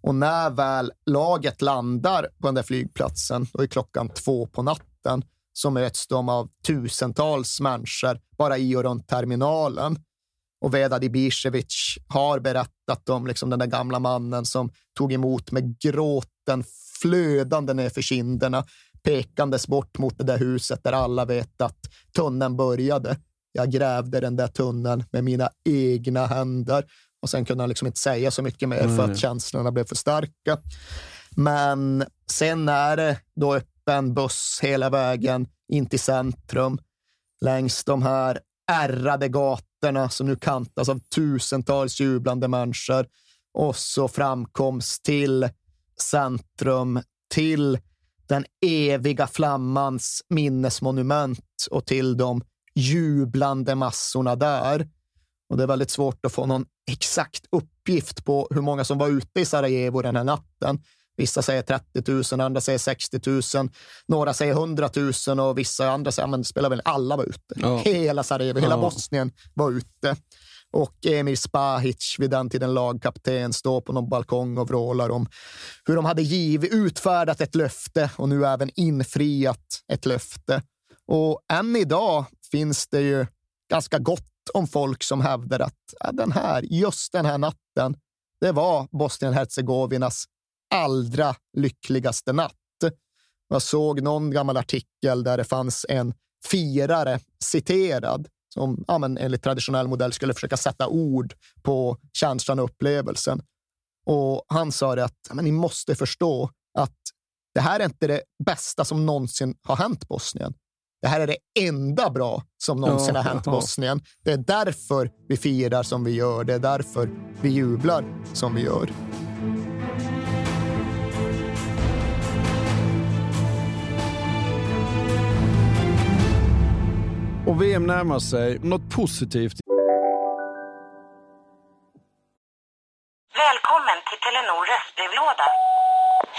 Och när väl laget landar på den där flygplatsen, då är klockan två på natten, så möts de av tusentals människor bara i och runt terminalen. Och Vedad Ibisevic har berättat om liksom den där gamla mannen som tog emot med gråten flödande nerför kinderna, pekandes bort mot det där huset där alla vet att tunneln började. Jag grävde den där tunneln med mina egna händer. Och sen kunde han liksom inte säga så mycket mer för att känslorna blev för starka. Men sen är det då öppen buss hela vägen in till centrum längs de här ärrade gatorna som nu kantas av tusentals jublande människor och så framkomst till centrum, till den eviga flammans minnesmonument och till de jublande massorna där. Och det är väldigt svårt att få någon exakt uppgift på hur många som var ute i Sarajevo den här natten. Vissa säger 30 000, andra säger 60 000, några säger 100 000 och vissa andra säger att det spelar väl alla var ute. Ja. Hela Sarajevo, hela Ja. Bosnien var ute. Och Emir Spahic, vid den tiden lagkapten, står på någon balkong och vrålar om hur de hade givit, utfärdat ett löfte och nu även infriat ett löfte. Och än idag finns det ju ganska gott om folk som hävdar att ja, den här, just den här natten, det var Bosnien-Hercegovinas allra lyckligaste natt. Jag såg någon gammal artikel där det fanns en firare citerad som ja, men enligt traditionell modell skulle försöka sätta ord på känslan och upplevelsen. Och han sa det att ja, men ni måste förstå att det här är inte det bästa som någonsin har hänt Bosnien. Det här är det enda bra som någonsin Ja, har hänt ja. Bosnien. Det är därför vi firar som vi gör. Det är därför vi jublar som vi gör. Och VM närmar sig. Något positivt Välkommen till Telenor röstbrevlåda.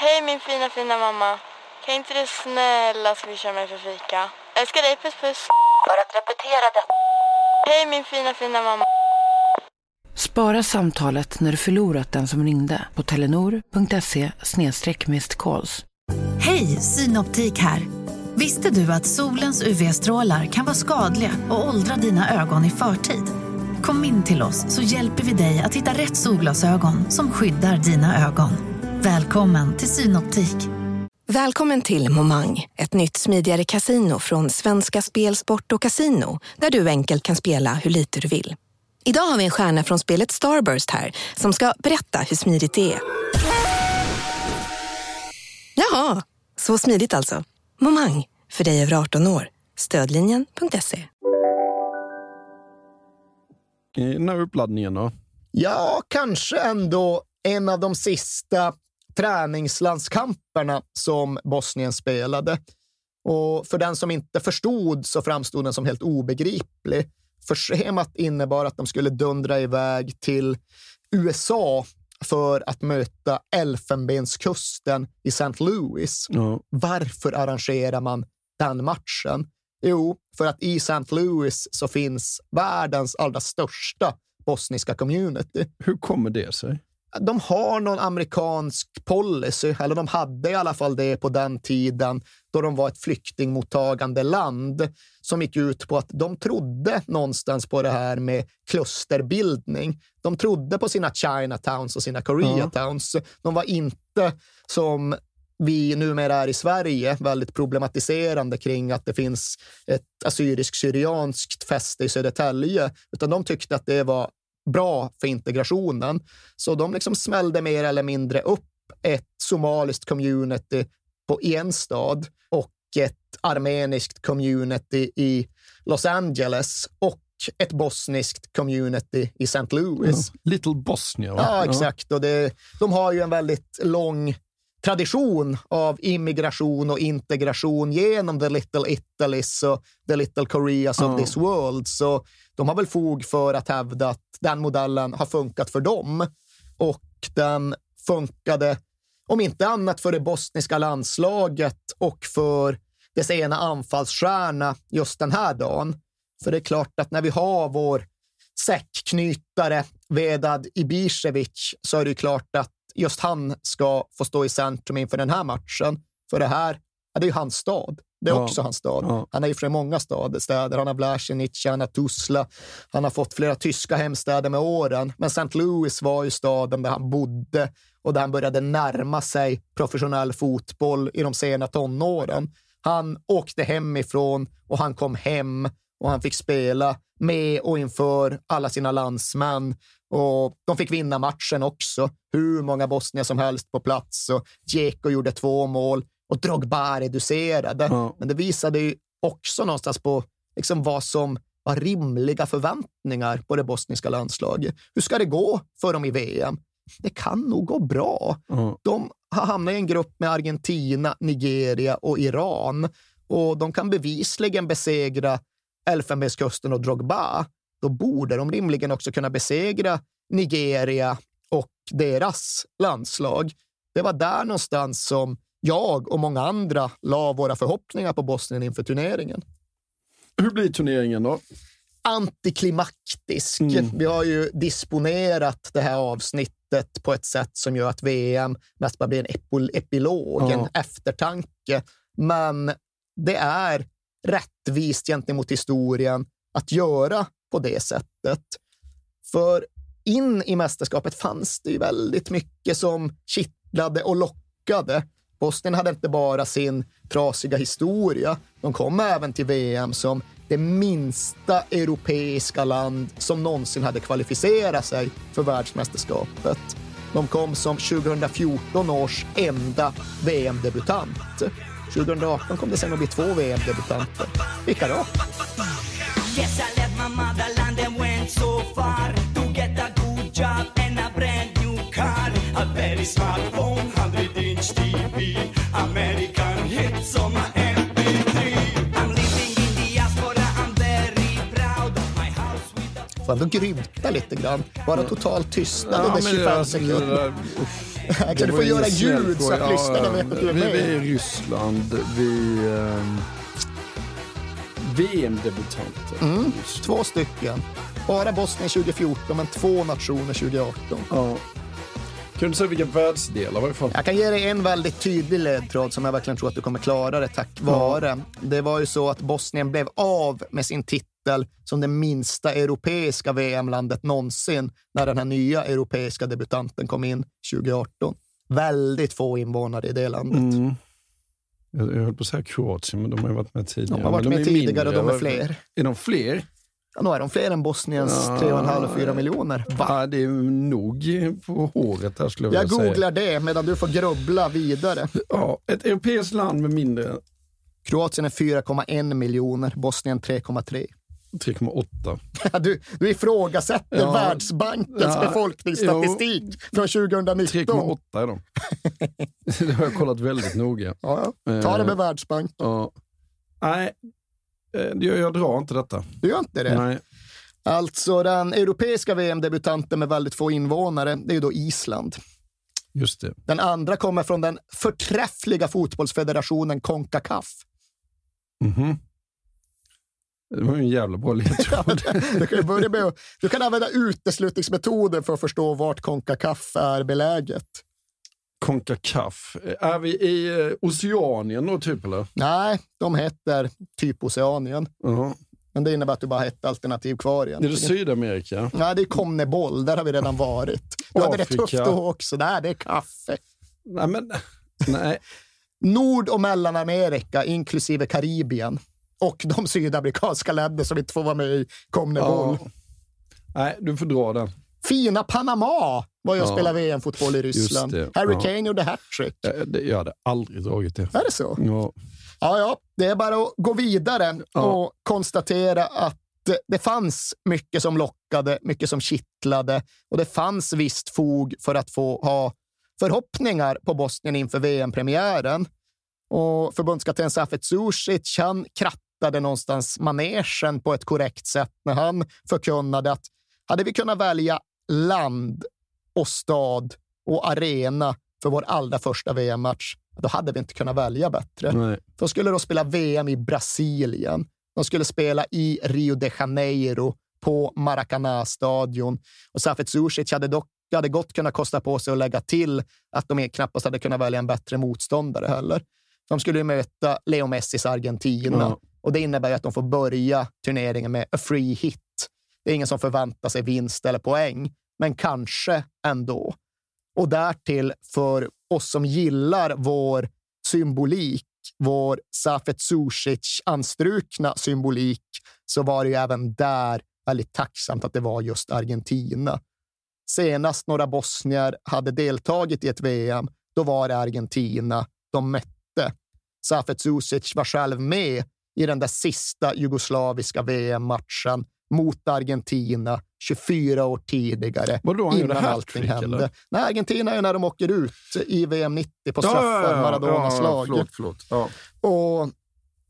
Hej min fina fina mamma. Kan inte du snälla swisha mig för fika? Älskar dig, puss puss. För att repetera detta. Hej min fina fina mamma. Spara samtalet när du förlorat den som ringde på telenor.se calls. Hej, Synoptik här. Visste du att solens UV-strålar kan vara skadliga och åldra dina ögon i förtid? Kom in till oss så hjälper vi dig att hitta rätt solglasögon som skyddar dina ögon. Välkommen till Synoptik. Välkommen till Momang, ett nytt smidigare casino från Svenska Spel, Sport och Casino där du enkelt kan spela hur lite du vill. Idag har vi en stjärna från spelet Starburst här som ska berätta hur smidigt det är. Jaha, så smidigt alltså. Momang, för dig över 18 år. Stödlinjen.se. den här uppladdningen. Då. Ja, kanske ändå en av de sista träningslandskamperna som Bosnien spelade. Och för den som inte förstod så framstod den som helt obegriplig. För schemat innebar att de skulle dundra iväg till USA för att möta Elfenbenskusten i St. Louis. Ja. Varför arrangerar man den matchen? Jo, för att i St. Louis så finns världens allra största bosniska community. Hur kommer det sig? De har någon amerikansk policy, eller de hade i alla fall det på den tiden då de var ett flyktingmottagande land som gick ut på att de trodde någonstans på det här med klusterbildning. De trodde på sina Chinatowns och sina Koreatowns. De var inte som vi numera är i Sverige väldigt problematiserande kring att det finns ett assyrisk-syrianskt fäste i Södertälje, utan de tyckte att det var bra för integrationen. Så de liksom smällde mer eller mindre upp ett somaliskt community på en stad och ett armeniskt community i Los Angeles och ett bosniskt community i St. Louis. Ja. Little Bosnia, va? Ja, exakt. Och det, de har ju en väldigt lång tradition av immigration och integration genom the little Italys och the little Koreas of this world. Så de har väl fog för att hävda att den modellen har funkat för dem. Och den funkade, om inte annat, för det bosniska landslaget och för dess ena anfallsstjärna just den här dagen. För det är klart att när vi har vår säckknytare Vedad Ibisevic så är det klart att just han ska få stå i centrum inför den här matchen. För det här ja, det är ju hans stad. Det är Ja. också hans stad. Ja. Han är ju från många stad, städer. Han har Vlasienic, han har Tuzla. Han har fått flera tyska hemstäder med åren. Men St. Louis var ju staden där han bodde och där han började närma sig professionell fotboll i de sena tonåren. Han åkte hemifrån och han kom hem och han fick spela med och inför alla sina landsmän. Och de fick vinna matchen också. Hur många bosnier som helst på plats. Och Dzeko gjorde två mål och Drogba reducerade. Ja. Men det visade ju också någonstans på liksom vad som var rimliga förväntningar på det bosniska landslaget. Hur ska det gå för dem i VM? Det kan nog gå bra. Ja. De har hamnat i en grupp med Argentina, Nigeria och Iran och de kan bevisligen besegra Elfenbenskusten och Drogba, då borde de rimligen också kunna besegra Nigeria och deras landslag. Det var där någonstans som jag och många andra la våra förhoppningar på Bosnien inför turneringen. Hur blir turneringen då? Antiklimaktisk. Mm. Vi har ju disponerat det här avsnittet på ett sätt som gör att VM mest bara blir en epilog, Ja. en eftertanke. Men det är rättvist gentemot historien att göra på det sättet. För in i mästerskapet fanns det ju väldigt mycket som kittlade och lockade. Bosnien hade inte bara sin trasiga historia, de kom även till VM som det minsta europeiska land som någonsin hade kvalificerat sig för världsmästerskapet. De kom som 2014 års enda VM-debutant. 2018 kom det sen att bli två VM-debutanter. Vilka då? Yes, far to get a good job and a brand new car. A very smartphone, 100 inch TV, American hits on my MP3. I'm living in diaspora, I'm very proud. My house with a Får ändå grymta lite grann. Bara total tystnad Ja, under men 25 det- alltså, sekunder. Kan du få göra ljud så att lyssnarna vet att du är vi, vi är med? i Ryssland. Vi... ehm, VM-debutanter. Mm, två stycken. Bara Bosnien 2014, men två nationer 2018. Ja. Kan du säga vilka världsdelar varifrån? Jag kan ge dig en väldigt tydlig ledtråd som jag verkligen tror att du kommer klara det tack vare. Det var ju så att Bosnien blev av med sin titel som det minsta europeiska VM-landet någonsin när den här nya europeiska debutanten kom in 2018. Väldigt få invånare i det landet. Mm. Jag, höll på att säga Kroatien, men de har ju varit med tidigare. De har varit med tidigare och de är fler. Är de fler? Ja, nu är de fler än Bosniens 3,5-4 miljoner. Va? Ja, det är nog på håret där skulle jag, Jag vilja säga. googlar det medan du får grubbla vidare. Ja, ett europeiskt land med mindre Kroatien är 4,1 miljoner, Bosnien 3,3. 3,8. Du, du ifrågasätter Ja. Världsbankens Ja, befolkningsstatistik från 2019. 3,8 är de. det har jag kollat väldigt noga. Ja, ja. Ta det med Eh, Världsbank. Ja. Nej, jag, jag drar inte detta. Du gör inte det? Nej. Alltså den europeiska VM-debutanten med väldigt få invånare, det är ju då Island. Just det. Den andra kommer från den förträffliga fotbollsfederationen Concacaf. Mhm. Det var ju en jävla bra ledtråd. Du kan, börja med du kan använda uteslutningsmetoden för att förstå vart Concacaf är beläget. Concacaf. Är vi i eh, Oceanien då, typ? Eller? Nej, de heter typ Oceanien. Ja. Men det innebär att du bara har ett alternativ kvar Är det. Sydamerika? Nej, det är Comneboll. Där har vi redan varit. Du hade det tufft då också. Nej, det är kaffe. Nej, men... Nej. Nord och Mellanamerika, inklusive Karibien. Och de sydamerikanska länder som inte får vara med i Comneboll. Ja. Nej, du får dra den. Fina Panama var ju och Ja. spelade VM-fotboll i Ryssland. Harry Ja. Kane gjorde hattrick. Jag, det- jag hade aldrig dragit det. Är det så? Ja. Ja, ja, det är bara att gå vidare Ja. och konstatera att det, fanns mycket som lockade, mycket som kittlade och det fanns visst fog för att få ha förhoppningar på Bosnien inför VM-premiären. Och förbundskapten Safet Susic, han krattade någonstans manegen på ett korrekt sätt när han förkunnade att hade vi kunnat välja land och stad och arena för vår allra första VM-match, då hade vi inte kunnat välja bättre. Nej. De skulle då spela VM i Brasilien. De skulle spela i Rio de Janeiro på Maracanã-stadion. Och Safet Susic hade dock hade gott kunnat kosta på sig att lägga till att de knappast hade kunnat välja en bättre motståndare heller. De skulle ju möta Leo Messis Argentina Ja. och det innebär ju att de får börja turneringen med a free hit. Det är ingen som förväntar sig vinst eller poäng, men kanske ändå. Och därtill för oss som gillar vår symbolik, vår Safet Susic-anstrukna symbolik, så var det ju även där väldigt tacksamt att det var just Argentina. Senast några bosnier hade deltagit i ett VM, då var det Argentina de mötte. Safet Susic var själv med i den där sista jugoslaviska VM-matchen mot Argentina 24 år tidigare, Vadå, han innan allting hände. eller? Nej, Argentina är när de åker ut i VM 90 på straffar, ja, ja, Maradonas ja, lag. Förlåt, förlåt. Och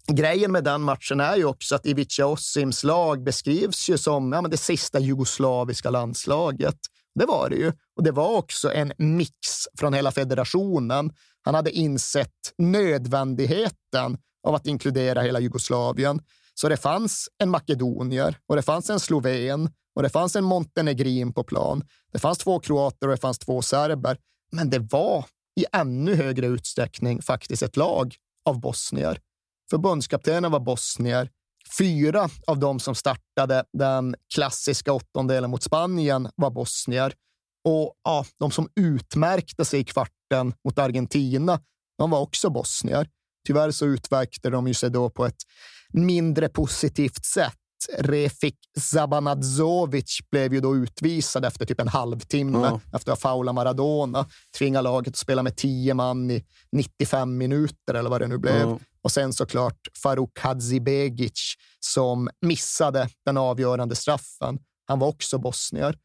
grejen med den matchen är ju också att Ivica Osims lag beskrivs ju som ja, men det sista jugoslaviska landslaget. Det var det ju. Och det var också en mix från hela federationen. Han hade insett nödvändigheten av att inkludera hela Jugoslavien. Så det fanns en makedonier och det fanns en sloven och det fanns en montenegrin på plan. Det fanns två kroater och det fanns två serber. Men det var i ännu högre utsträckning faktiskt ett lag av bosnier. Förbundskaptenen var bosnier. Fyra av dem som startade den klassiska åttondelen mot Spanien var bosnier. Och ja, de som utmärkte sig i kvarten mot Argentina, de var också bosnier. Tyvärr så utmärkte de ju sig då på ett mindre positivt sätt. Refik Zabanadzovic blev ju då utvisad efter typ en halvtimme Ja. efter att ha faulat Maradona. Tvinga laget att spela med tio man i 95 minuter eller vad det nu blev. Ja. Och sen såklart Faruk Hadzibegic som missade den avgörande straffen. Han var också bosnier.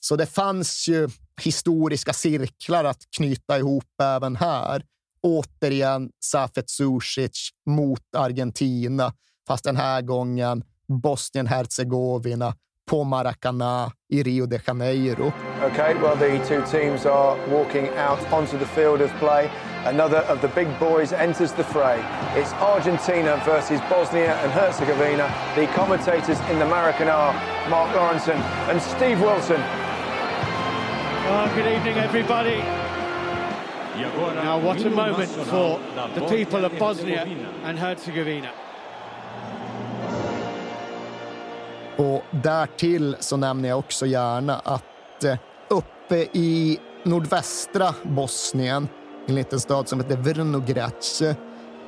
Så det fanns ju historiska cirklar att knyta ihop även här. Återigen Safet Susic mot Argentina, fast den här gången Bosnien-Hercegovina på Maracanã i Rio de Janeiro. Okay, well, the two teams are walking out onto the field of play. Another of the big boys enters the fray. It's Argentina versus Bosnia and Herzegovina. The commentators in the Maracanã, Mark Lawrenson and Steve Wilson. Oh, good evening, everybody. Now, what a moment for the people of Bosnia and Herzegovina. Och därtill så nämner jag också gärna att eh, uppe i nordvästra Bosnien, i en liten stad som heter Vrnograc,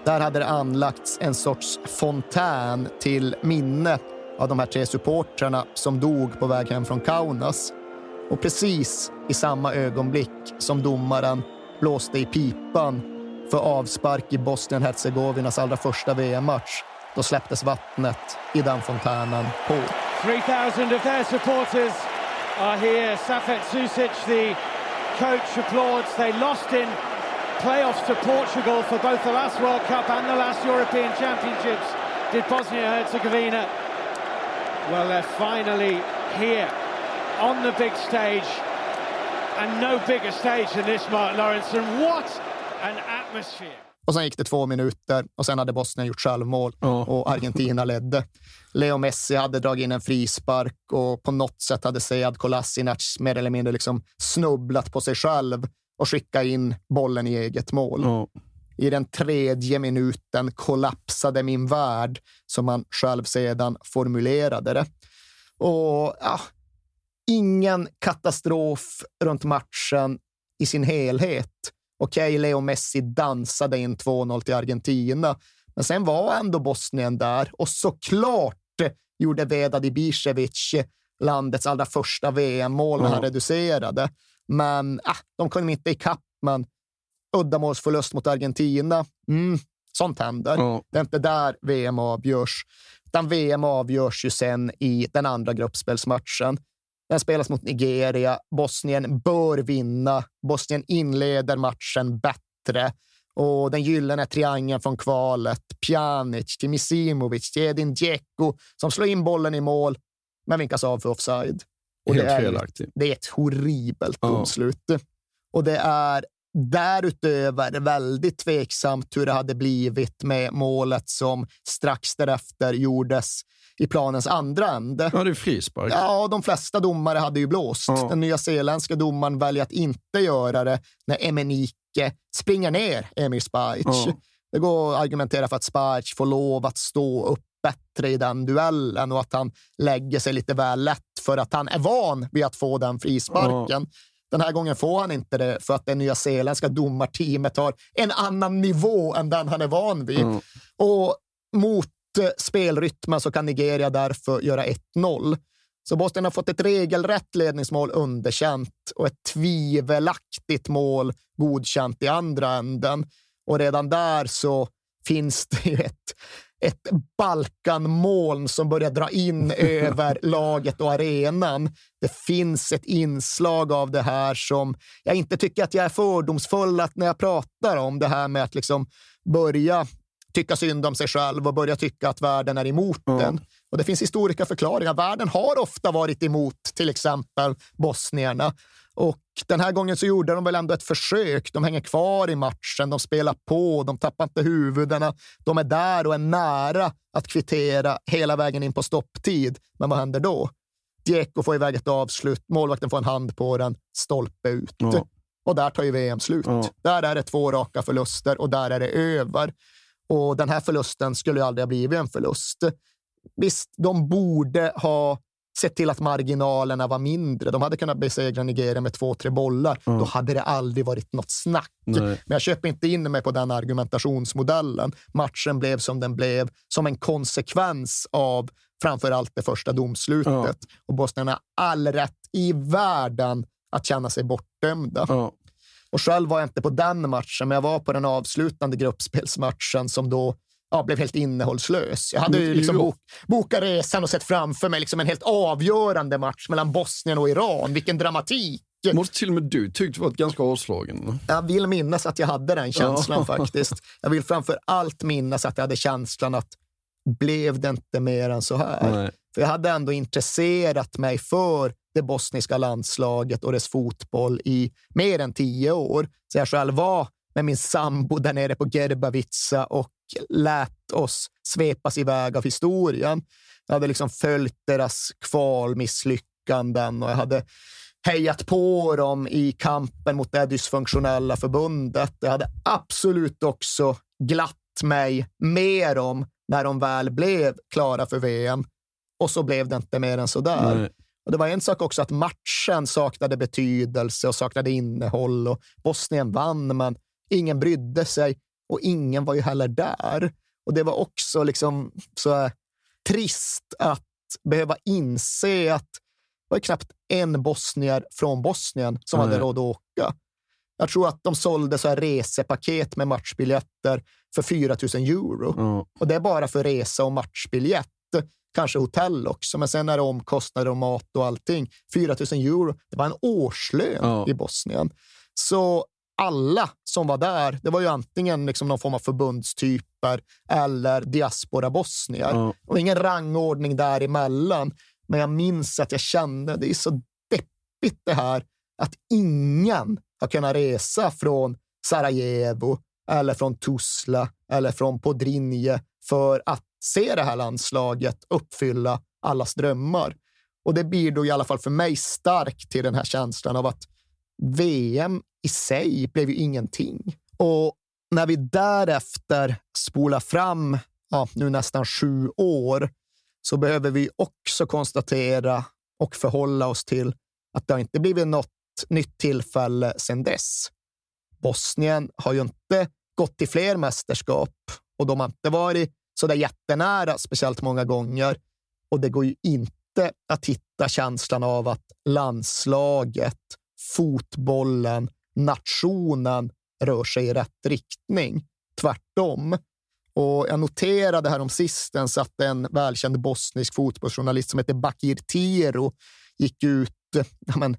där hade det anlagts en sorts fontän till minne av de här tre supportrarna som dog på väg hem från Kaunas. Och precis i samma ögonblick som domaren blåste i pipan för avspark i Bosnien-Hercegovinas allra första VM-match, då släpptes vattnet i den fontänen på. 3,000 of their supporters are here. Safet Susic, the coach, applauds. They lost in playoffs to Portugal for both the last World Cup and the last European Championships. Did Bosnia-Herzegovina? Well, they're finally here on the big stage. And no bigger stage than this, Mark Lawrence. And what an atmosphere! Och sen gick det två minuter och sen hade Bosnien gjort självmål och Argentina ledde. Leo Messi hade dragit in en frispark och på något sätt hade Sead Kolasinac mer eller mindre liksom snubblat på sig själv och skickat in bollen i eget mål. I den tredje minuten kollapsade min värld, som han själv sedan formulerade det. Och ja, ingen katastrof runt matchen i sin helhet. Okej, Leo Messi dansade in 2-0 till Argentina, men sen var ändå Bosnien där och såklart gjorde Vedad Ibišević landets allra första VM-mål när han reducerade. Men ah, de kom inte ikapp, men uddamålsförlust mot Argentina, mm, sånt händer. Ja. Det är inte där VM avgörs. Utan VM avgörs ju sen i den andra gruppspelsmatchen. Den spelas mot Nigeria. Bosnien bör vinna. Bosnien inleder matchen bättre. Och den gyllene triangeln från kvalet, Pjanic Misimovic till Edin Dzeko som slår in bollen i mål, men vinkas av för offside. Och Helt det är, felaktigt. Det är ett horribelt Ja. domslut. Och det är därutöver väldigt tveksamt hur det hade blivit med målet som strax därefter gjordes i planens andra ände. Ja, det är frispark. Ja, de flesta domare hade ju blåst. Ja. Den nya zeeländska domaren väljer att inte göra det när Emenike springer ner Emir Spajic. Ja. Det går att argumentera för att Spajic får lov att stå upp bättre i den duellen och att han lägger sig lite väl lätt för att han är van vid att få den frisparken. Den här gången får han inte det för att det nya zeeländska domarteamet har en annan nivå än den han är van vid. Mm. Och mot eh, spelrytmen så kan Nigeria därför göra 1-0. Så Bosnien har fått ett regelrätt ledningsmål underkänt och ett tvivelaktigt mål godkänt i andra änden. Och redan där så finns det ju ett, ett Balkanmoln som börjar dra in över laget och arenan. Det finns ett inslag av det här som jag inte tycker att jag är fördomsfull att när jag pratar om det här med att liksom börja tycka synd om sig själv och börja tycka att världen är emot den. Och det finns historiska förklaringar. Världen har ofta varit emot till exempel bosnierna. Och den här gången så gjorde de väl ändå ett försök. De hänger kvar i matchen, de spelar på, de tappar inte huvudena. De är där och är nära att kvittera hela vägen in på stopptid. Men vad händer då? Dieko får iväg ett avslut, målvakten får en hand på den, stolpe ut. Ja. Och där tar ju VM slut. Ja. Där är det två raka förluster och där är det över. Och den här förlusten skulle aldrig ha blivit en förlust. Visst, de borde ha sett till att marginalerna var mindre. De hade kunnat besegra Nigeria med två, tre bollar. Då hade det aldrig varit något snack. Nej. Men jag köper inte in mig på den argumentationsmodellen. Matchen blev som den blev som en konsekvens av framför allt det första domslutet. Ja. Och Bosnien har all rätt i världen att känna sig bortdömda. Ja. Och själv var jag inte på den matchen, men jag var på den avslutande gruppspelsmatchen som då ja, blev helt innehållslös. Jag hade ju Men liksom bok, bokat resan och sett framför mig liksom en helt avgörande match mellan Bosnien och Iran. Vilken dramatik! Måste till och med du tyckte var ett ganska avslagen. Jag vill minnas att jag hade den känslan Ja. faktiskt. Jag vill framför allt minnas att jag hade känslan att blev det inte mer än så här? Nej. För jag hade ändå intresserat mig för det bosniska landslaget och dess fotboll i mer än tio år. Så jag själv var med min sambo där nere på Gerbavica och lät oss svepas iväg av historien. Jag hade liksom följt deras kvalmisslyckanden och jag hade hejat på dem i kampen mot det dysfunktionella förbundet. Jag hade absolut också glatt mig med dem när de väl blev klara för VM. Och så blev det inte mer än så där. Och det var en sak också att matchen saknade betydelse och saknade innehåll och Bosnien vann, men ingen brydde sig och ingen var ju heller där. Och det var också liksom så trist att behöva inse att det var knappt en bosnier från Bosnien som Nej. hade råd att åka. Jag tror att de sålde så här resepaket med matchbiljetter för 4 000 euro. Ja. Och det är bara för resa och matchbiljett. Kanske hotell också, men sen är det omkostnader och mat och allting. 4 000 euro, det var en årslön Ja. i Bosnien. Så alla som var där, det var ju antingen liksom någon form av förbundstyper eller diaspora-bosnier. Ja. Och ingen rangordning däremellan. Men jag minns att jag kände, det är så deppigt det här, att ingen har kunnat resa från Sarajevo eller från Tuzla eller från Podrinje för att se det här landslaget uppfylla allas drömmar. Och det blir då i alla fall för mig starkt till den här känslan av att VM i sig blev ju ingenting. Och när vi därefter spolar fram, ja, nu nästan sju år, så behöver vi också konstatera och förhålla oss till att det har inte blivit något nytt tillfälle sedan dess. Bosnien har ju inte gått till fler mästerskap och de har inte varit så där jättenära speciellt många gånger. Och det går ju inte att hitta känslan av att landslaget, fotbollen, nationen rör sig i rätt riktning. Tvärtom. Och jag noterade här om sistens att en välkänd bosnisk fotbollsjournalist som heter Bakir Tiro gick ut ja, men,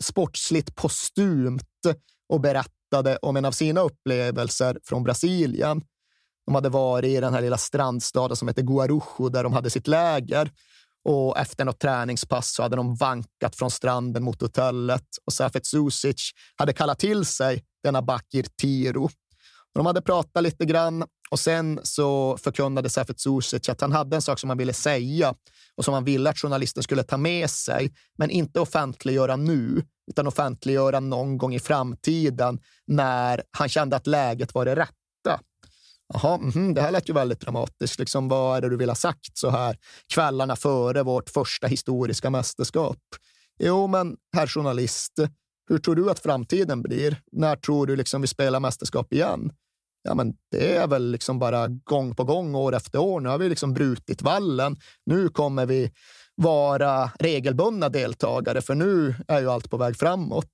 sportsligt postumt och berättade om en av sina upplevelser från Brasilien. De hade varit i den här lilla strandstaden som heter Guarujo där de hade sitt läger. Och efter något träningspass så hade de vankat från stranden mot hotellet och Safet Susic hade kallat till sig denna Bakir Tiro. De hade pratat lite grann och sen så förkunnade Safet Susic att han hade en sak som han ville säga och som han ville att journalisten skulle ta med sig, men inte offentliggöra nu, utan offentliggöra någon gång i framtiden när han kände att läget var det rätta. Jaha, mhm, det här lät ju väldigt dramatiskt. Liksom, vad är det du vill ha sagt så här kvällarna före vårt första historiska mästerskap? Jo, men herr journalist, hur tror du att framtiden blir? När tror du liksom vi spelar mästerskap igen? Ja, men det är väl liksom bara gång på gång, år efter år. Nu har vi liksom brutit vallen. Nu kommer vi vara regelbundna deltagare, för nu är ju allt på väg framåt.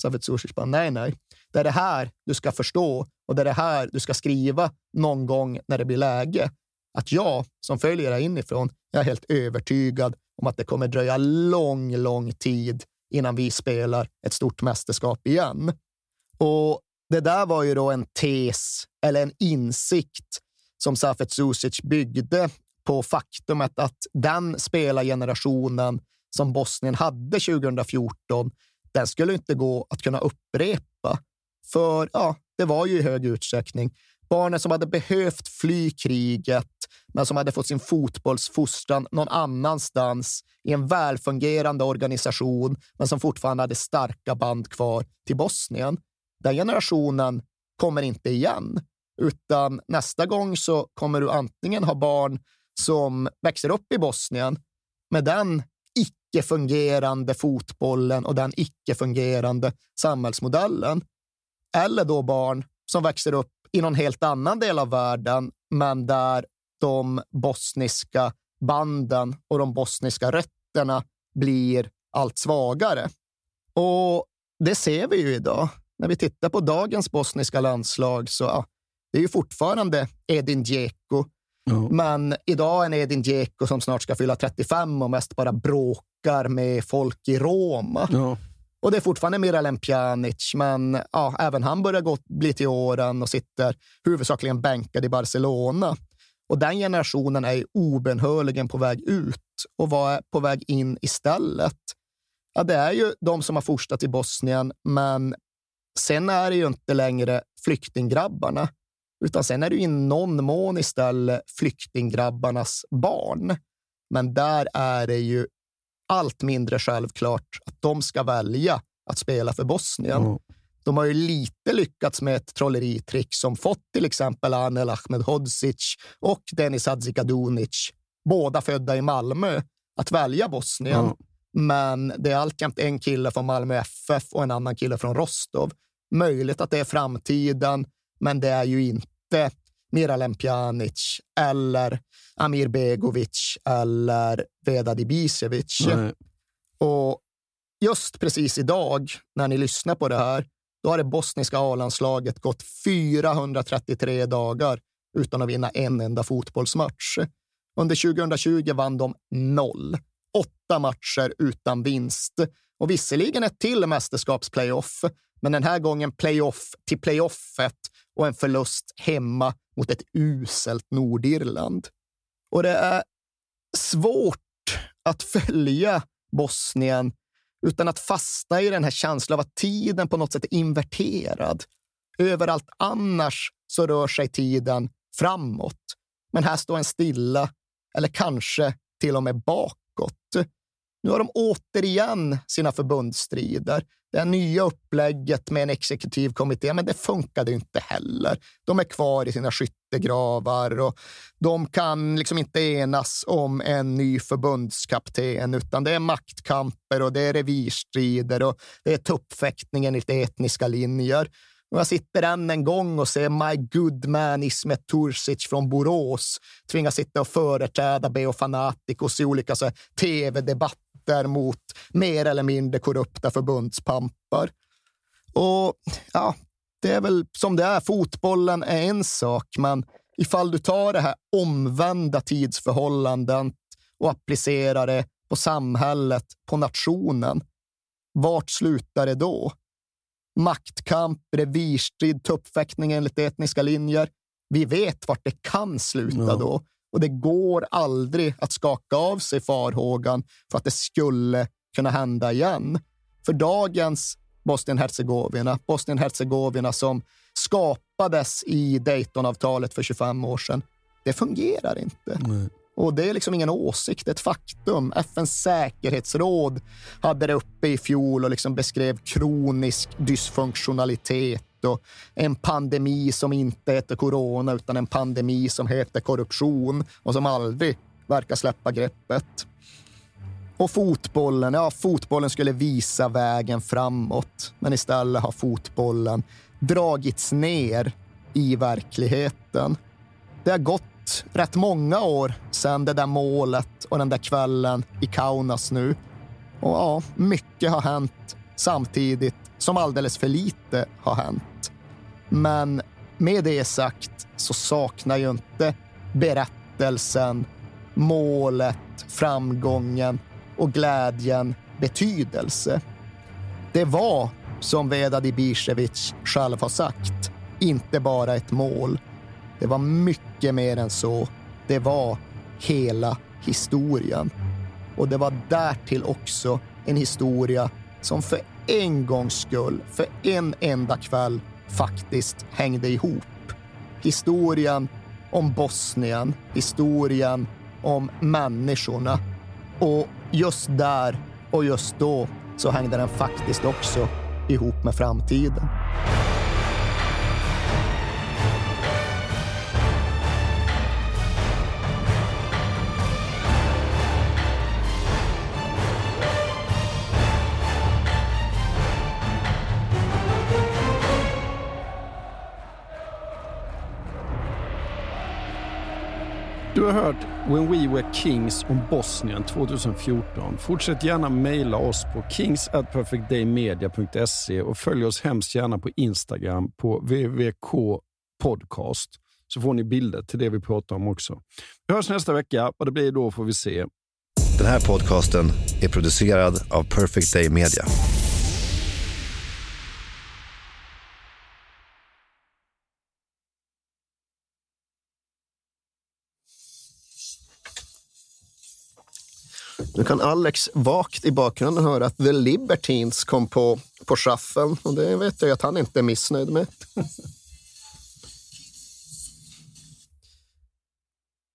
Savet Susic bara, nej, nej. Det är det här du ska förstå och det är det här du ska skriva någon gång när det blir läge. Att jag, som följer det inifrån, jag är helt övertygad om att det kommer dröja lång, lång tid innan vi spelar ett stort mästerskap igen. Och det där var ju då en tes eller en insikt som Safet Susic byggde på faktumet att den spelargenerationen som Bosnien hade 2014, den skulle inte gå att kunna upprepa. För ja, det var ju i hög utsträckning barnen som hade behövt fly kriget, men som hade fått sin fotbollsfostran någon annanstans i en välfungerande organisation, men som fortfarande hade starka band kvar till Bosnien. Den generationen kommer inte igen, utan nästa gång så kommer du antingen ha barn som växer upp i Bosnien med den icke-fungerande fotbollen och den icke-fungerande samhällsmodellen. Eller då barn som växer upp i någon helt annan del av världen, men där de bosniska banden och de bosniska rötterna blir allt svagare. Och det ser vi ju idag. När vi tittar på dagens bosniska landslag så ja, det är ju fortfarande Edin Dzeko. Mm. Men idag är en Edin Dzeko som snart ska fylla 35 och mest bara bråkar med folk i Roma. Mm. Och det är fortfarande Miralem Pjanic, men ja, även han börjar gå, bli till åren och sitter huvudsakligen bänkad i Barcelona. Och den generationen är obenhörligen på väg ut. Och vad är på väg in istället? Ja, det är ju de som har forstat i Bosnien, men sen är det ju inte längre flyktinggrabbarna, utan sen är det i någon mån istället flyktinggrabbarnas barn. Men där är det ju allt mindre självklart att de ska välja att spela för Bosnien. Mm. De har ju lite lyckats med ett trolleritrick som fått till exempel Anel Ahmedhodzic och Denis Hadzikadunic, båda födda i Malmö, att välja Bosnien. Mm. Men det är alltjämt en kille från Malmö FF och en annan kille från Rostov. Möjligt att det är framtiden, men det är ju inte Miralem Pjanic eller Amir Begovic eller Vedad Ibisevic. Och just precis idag, när ni lyssnar på det här, då har det bosniska A-landslaget gått 433 dagar utan att vinna en enda fotbollsmatch. Under 2020 vann de noll. Åtta matcher utan vinst. Och visserligen ett till mästerskapsplayoff, men den här gången playoff till playoffet och en förlust hemma mot ett uselt Nordirland. Och det är svårt att följa Bosnien utan att fastna i den här känslan av att tiden på något sätt är inverterad. Överallt annars så rör sig tiden framåt. Men här står en stilla, eller kanske till och med bakåt. Nu har de återigen sina förbundsstrider. Det nya upplägget med en exekutiv kommitté, men det funkade inte heller. De är kvar i sina skyttegravar och de kan liksom inte enas om en ny förbundskapten, utan det är maktkamper och det är revirstrider och det är tuppfäktning enligt etniska linjer. Och jag sitter än en gång och ser My Good Man Ismet Tursic från Borås tvingas sitta och företräda Beo Fanaticos i olika tv-debatter röster mot mer eller mindre korrupta förbundspampar. Och ja, det är väl som det är. Fotbollen är en sak, men ifall du tar det här omvända tidsförhållanden och applicerar det på samhället, på nationen, vart slutar det då? Maktkamp, revirstrid, tuppfäktning enligt etniska linjer. Vi vet vart det kan sluta ja. då. Och det går aldrig att skaka av sig farhågan för att det skulle kunna hända igen. För dagens Bosnien-Hercegovina, Bosnien-Hercegovina som skapades i Daytonavtalet för 25 år sedan, det fungerar inte. Nej. Och det är liksom ingen åsikt, det är ett faktum. FNs säkerhetsråd hade det uppe i fjol och liksom beskrev kronisk dysfunktionalitet och en pandemi som inte heter corona utan en pandemi som heter korruption och som aldrig verkar släppa greppet. Och fotbollen, ja, fotbollen skulle visa vägen framåt, men istället har fotbollen dragits ner i verkligheten. Det har gått rätt många år sedan det där målet och den där kvällen i Kaunas nu. Och ja, mycket har hänt samtidigt som alldeles för lite har hänt. Men med det sagt så saknar ju inte berättelsen, målet, framgången och glädjen betydelse. Det var, som Vedad Ibisevic själv har sagt, inte bara ett mål. Det var mycket mer än så. Det var hela historien. Och det var därtill också en historia som för en gångs skull, för en enda kväll, faktiskt hängde ihop. Historien om Bosnien, historien om människorna. Och just där och just då så hängde den faktiskt också ihop med framtiden. Har hört When We Were Kings om Bosnien 2014. Fortsätt gärna mejla oss på kings at perfectdaymedia.se och följ oss hemskt gärna på Instagram på www.podcast så får ni bilder till det vi pratar om också. Vi hörs nästa vecka. Vad det blir då får vi se. Den här podcasten är producerad av Perfect Day Media. Nu kan Alex vagt i bakgrunden höra att The Libertines kom på, på shuffle och det vet jag att han inte är missnöjd med.